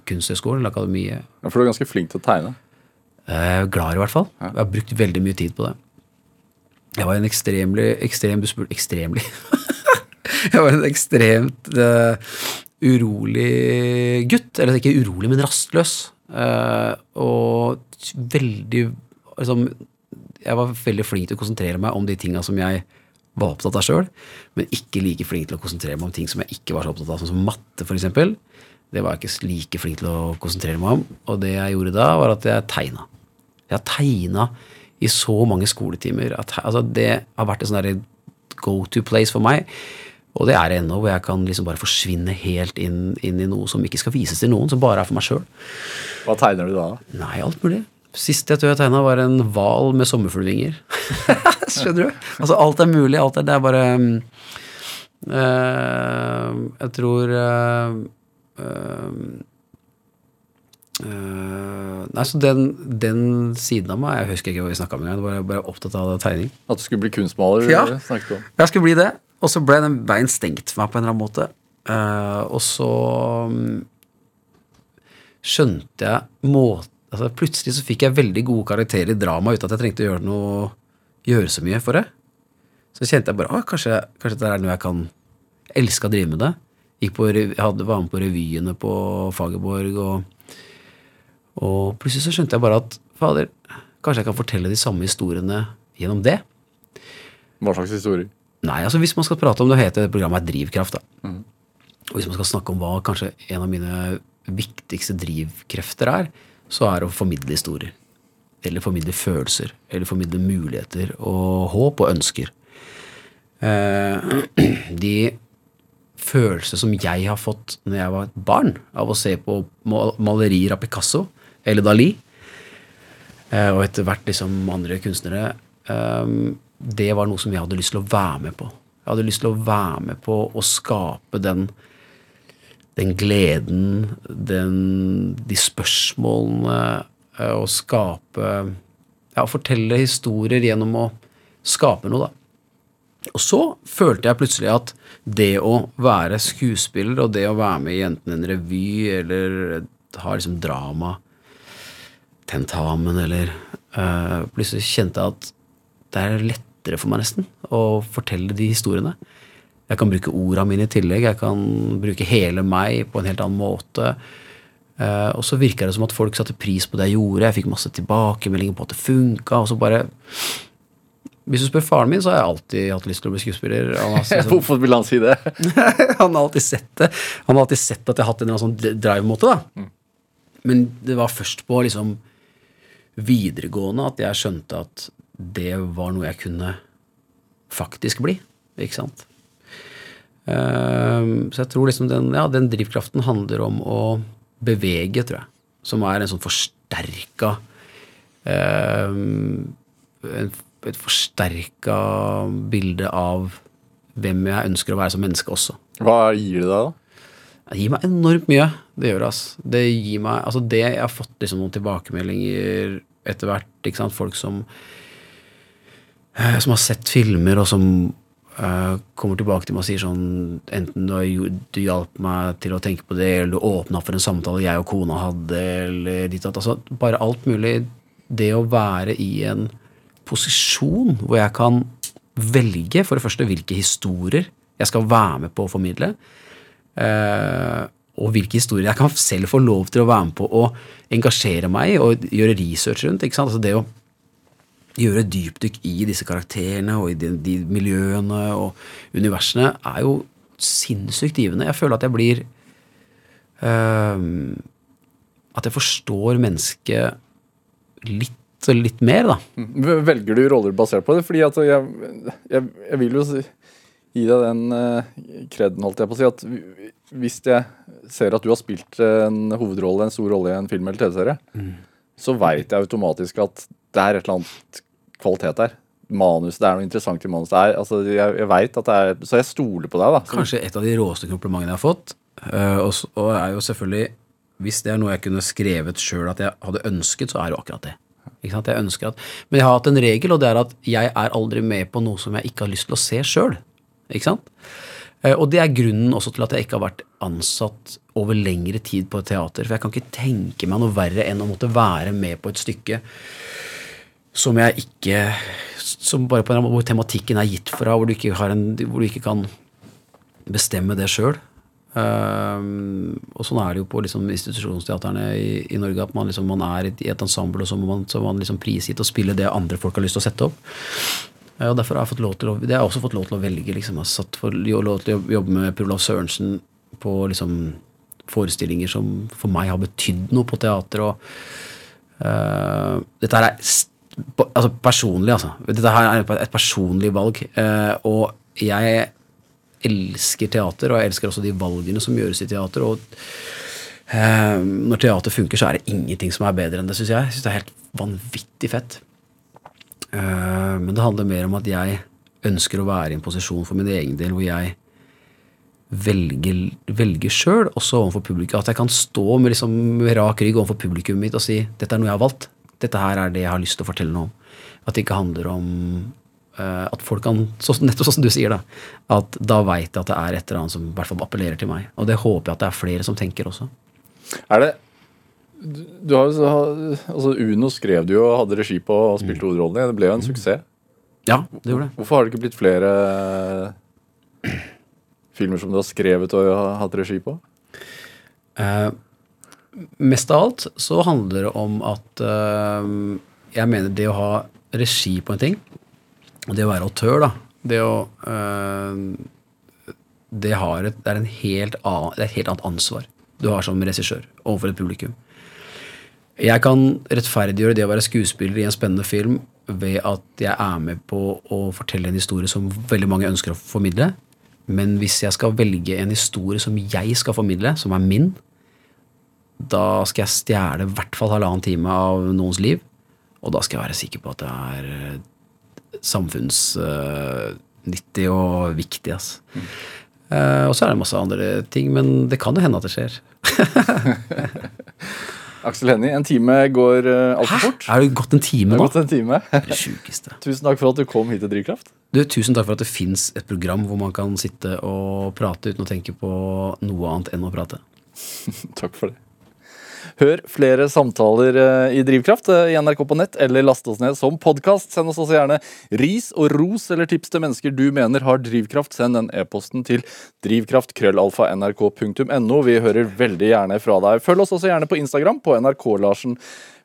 Kunsthøgskolen, eller Akademiet. Ja, for du er ganske flink til å tegne. Jeg er glad i hvert fall. Jeg har brukt veldig mye tid på det. Jeg var en ekstremlig ekstrem, Ekstremlig? jeg var en ekstremt uh, urolig gutt. Eller ikke urolig, men rastløs. Uh, og veldig liksom, Jeg var veldig flink til å konsentrere meg om de tinga som jeg var opptatt av sjøl, men ikke like flink til å konsentrere meg om ting som jeg ikke var så opptatt av, sånn som matte, f.eks. Det var jeg ikke like flink til å konsentrere meg om. Og det jeg gjorde da, var at jeg tegna. Jeg har tegna i så mange skoletimer. At, altså, det har vært en sånn go to place for meg. Og det er det ennå, hvor jeg kan liksom bare forsvinne helt inn, inn i noe som ikke skal vises til noen, som bare er for meg sjøl. Hva tegner du da? Nei, alt mulig. Sist jeg tror jeg tegna, var en hval med sommerfuglvinger. Skjønner du? Altså, alt er mulig. Alt er, det er bare eh, Jeg tror øh, eh, Nei, så den, den siden av meg Jeg husker ikke hva vi snakka om engang. Jeg var bare opptatt av tegning. At du skulle bli kunstmaler? Ja. Jeg skulle bli det, og så ble den veien stengt for meg på en eller annen måte. Uh, og så mm, skjønte jeg måten altså Plutselig så fikk jeg veldig gode karakterer i drama uten at jeg trengte å gjøre noe gjøre så mye for det. Så kjente jeg bare at kanskje, kanskje det er noe jeg kan elske å drive med det. På, jeg hadde, var med på revyene på Fagerborg, og, og plutselig så skjønte jeg bare at fader, kanskje jeg kan fortelle de samme historiene gjennom det. Hva slags historier? Nei, altså hvis man skal prate om det heter programmet Drivkraft, da. Og hvis man skal snakke om hva kanskje en av mine viktigste drivkrefter er, så er det å formidle historier. Eller formidle følelser. Eller formidle muligheter og håp og ønsker. Eh, de følelser som jeg har fått når jeg var et barn, av å se på malerier av Picasso eller Dali, eh, og etter hvert liksom andre kunstnere, eh, det var noe som jeg hadde lyst til å være med på. Jeg hadde lyst til å være med på å skape den, den gleden, den, de spørsmålene, eh, å skape Ja, fortelle historier gjennom å skape noe, da. Og så følte jeg plutselig at det å være skuespiller og det å være med i enten en revy eller ha liksom drama, tentamen eller eh, Plutselig kjente jeg at det er lettere for meg nesten å fortelle de historiene. Jeg kan bruke orda mine i tillegg. Jeg kan bruke hele meg på en helt annen måte. Eh, og så virka det som at folk satte pris på det jeg gjorde. Jeg fikk masse tilbakemeldinger på at det funka. Og så bare Hvis du spør faren min, så har jeg alltid hatt lyst til å bli skuespiller. Han har, liksom, Hvorfor vil han si det? han har alltid sett det. Han har alltid sett at jeg har hatt en eller annen sånn drive-måte. da. Men det var først på liksom videregående at jeg skjønte at det var noe jeg kunne faktisk bli. Ikke sant? Ehm, så jeg tror liksom den, ja, den drivkraften handler om å bevege, tror jeg. Som er en sånn forsterka ehm, Et forsterka bilde av hvem jeg ønsker å være som menneske også. Hva gir det deg, da? Det gir meg enormt mye. Det gjør det. altså. Det gir meg, altså det Jeg har fått liksom noen tilbakemeldinger etter hvert. ikke sant, Folk som som har sett filmer, og som uh, kommer tilbake til meg og sier sånn Enten du, har, du hjalp meg til å tenke på det, eller du åpna for en samtale jeg og kona hadde, eller ditt. Altså, bare alt mulig. Det å være i en posisjon hvor jeg kan velge, for det første, hvilke historier jeg skal være med på å formidle. Uh, og hvilke historier jeg kan selv få lov til å være med på å engasjere meg og gjøre research rundt. ikke sant? Altså det å gjøre dypdykk i disse karakterene og i de, de miljøene og universene er jo sinnssykt givende. Jeg føler at jeg blir eh, At jeg forstår mennesket litt litt mer, da. Velger du roller basert på det? Fordi at jeg, jeg, jeg vil jo gi deg den uh, kreden, holdt jeg på å si, at hvis jeg ser at du har spilt en hovedrolle, en stor rolle i en film eller TV-serie, så veit jeg automatisk at det er et eller annet kvalitet der. Manus, Det er noe interessant i manus. Det er, altså, jeg, jeg vet at det er, Så jeg stoler på deg, da. Kanskje et av de råeste komplimentene jeg har fått. Uh, og, og er jo selvfølgelig Hvis det er noe jeg kunne skrevet sjøl at jeg hadde ønsket, så er det jo akkurat det. Ikke sant? Jeg ønsker at, men jeg har hatt en regel, og det er at jeg er aldri med på noe som jeg ikke har lyst til å se sjøl. Sant? Eh, Og det er grunnen også til at jeg ikke har vært ansatt over lengre tid på et teater. For jeg kan ikke tenke meg noe verre enn å måtte være med på et stykke som jeg ikke Som bare på en måte hvor tematikken er gitt fra, hvor du ikke, en, hvor du ikke kan bestemme det sjøl. og sånn er det jo på liksom, institusjonsteaterne i, i Norge, at man, liksom, man er i et ensemble, og så må man, så man liksom prisgitt å spille det andre folk har lyst til å sette opp. Eh, og derfor har jeg fått lov til å, det har jeg også fått lov til å velge. Liksom. Jeg har satt for, lov til å jobbe med Prolof Sørensen på liksom, forestillinger som for meg har betydd noe på teater. Og, uh, dette er altså, personlig, altså. Dette her er et personlig valg. eh, og jeg elsker teater, og jeg elsker også de valgene som gjøres i teater. og eh, når teater funker, så er det ingenting som er bedre enn det, syns jeg. Jeg synes det er helt vanvittig fett. Eh, men det handler mer om at jeg ønsker å være i en posisjon for min egen del hvor jeg velger, velger sjøl, også overfor publikum. At jeg kan stå med, liksom, rak rygg overfor publikummet mitt og si dette er noe jeg har valgt. Dette her er det jeg har lyst til å fortelle noe om. At det ikke handler om uh, at folk kan, så, nettopp sånn som du sier, da, at da veit jeg at det er et eller annet som i hvert fall appellerer til meg. Og det håper jeg at det er flere som tenker også. Er det du, har altså Uno skrev du jo og hadde regi på og spilte hovedrollen i. Det ble jo en suksess. Ja, det gjorde det. Hvorfor har det ikke blitt flere filmer som du har skrevet og har hatt regi på? Eh, mest av alt så handler det om at eh, jeg mener det å ha regi på en ting, det å være autør, da, det å eh, det, et, det, er annen, det er et helt annet ansvar du har som regissør overfor et publikum. Jeg kan rettferdiggjøre det å være skuespiller i en spennende film ved at jeg er med på å fortelle en historie som veldig mange ønsker å formidle. Men hvis jeg skal velge en historie som jeg skal formidle, som er min, da skal jeg stjele i hvert fall halvannen time av noens liv. Og da skal jeg være sikker på at det er samfunnsnyttig og viktig. Altså. Mm. Uh, og så er det masse andre ting, men det kan jo hende at det skjer. Aksel Hennie, en time går uh, altfor fort. Er det gått en time har nå? gått en time. Det sjukeste. Tusen takk for at du kom hit til Drivkraft. Du, tusen takk for at det fins et program hvor man kan sitte og prate uten å tenke på noe annet enn å prate. Takk for det. Hør flere samtaler eh, i Drivkraft eh, i NRK på nett, eller last oss ned som podkast. Send oss også gjerne ris og ros eller tips til mennesker du mener har drivkraft. Send den e-posten til drivkraft.krøllalfa.nrk.no. Vi hører veldig gjerne fra deg. Følg oss også gjerne på Instagram på NRK-Larsen.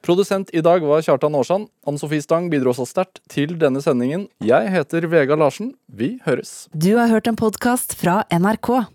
Produsent i dag var Kjartan Aarsand. Anne Sofie Stang bidro også sterkt til denne sendingen. Jeg heter Vega Larsen. Vi høres. Du har hørt en podkast fra NRK.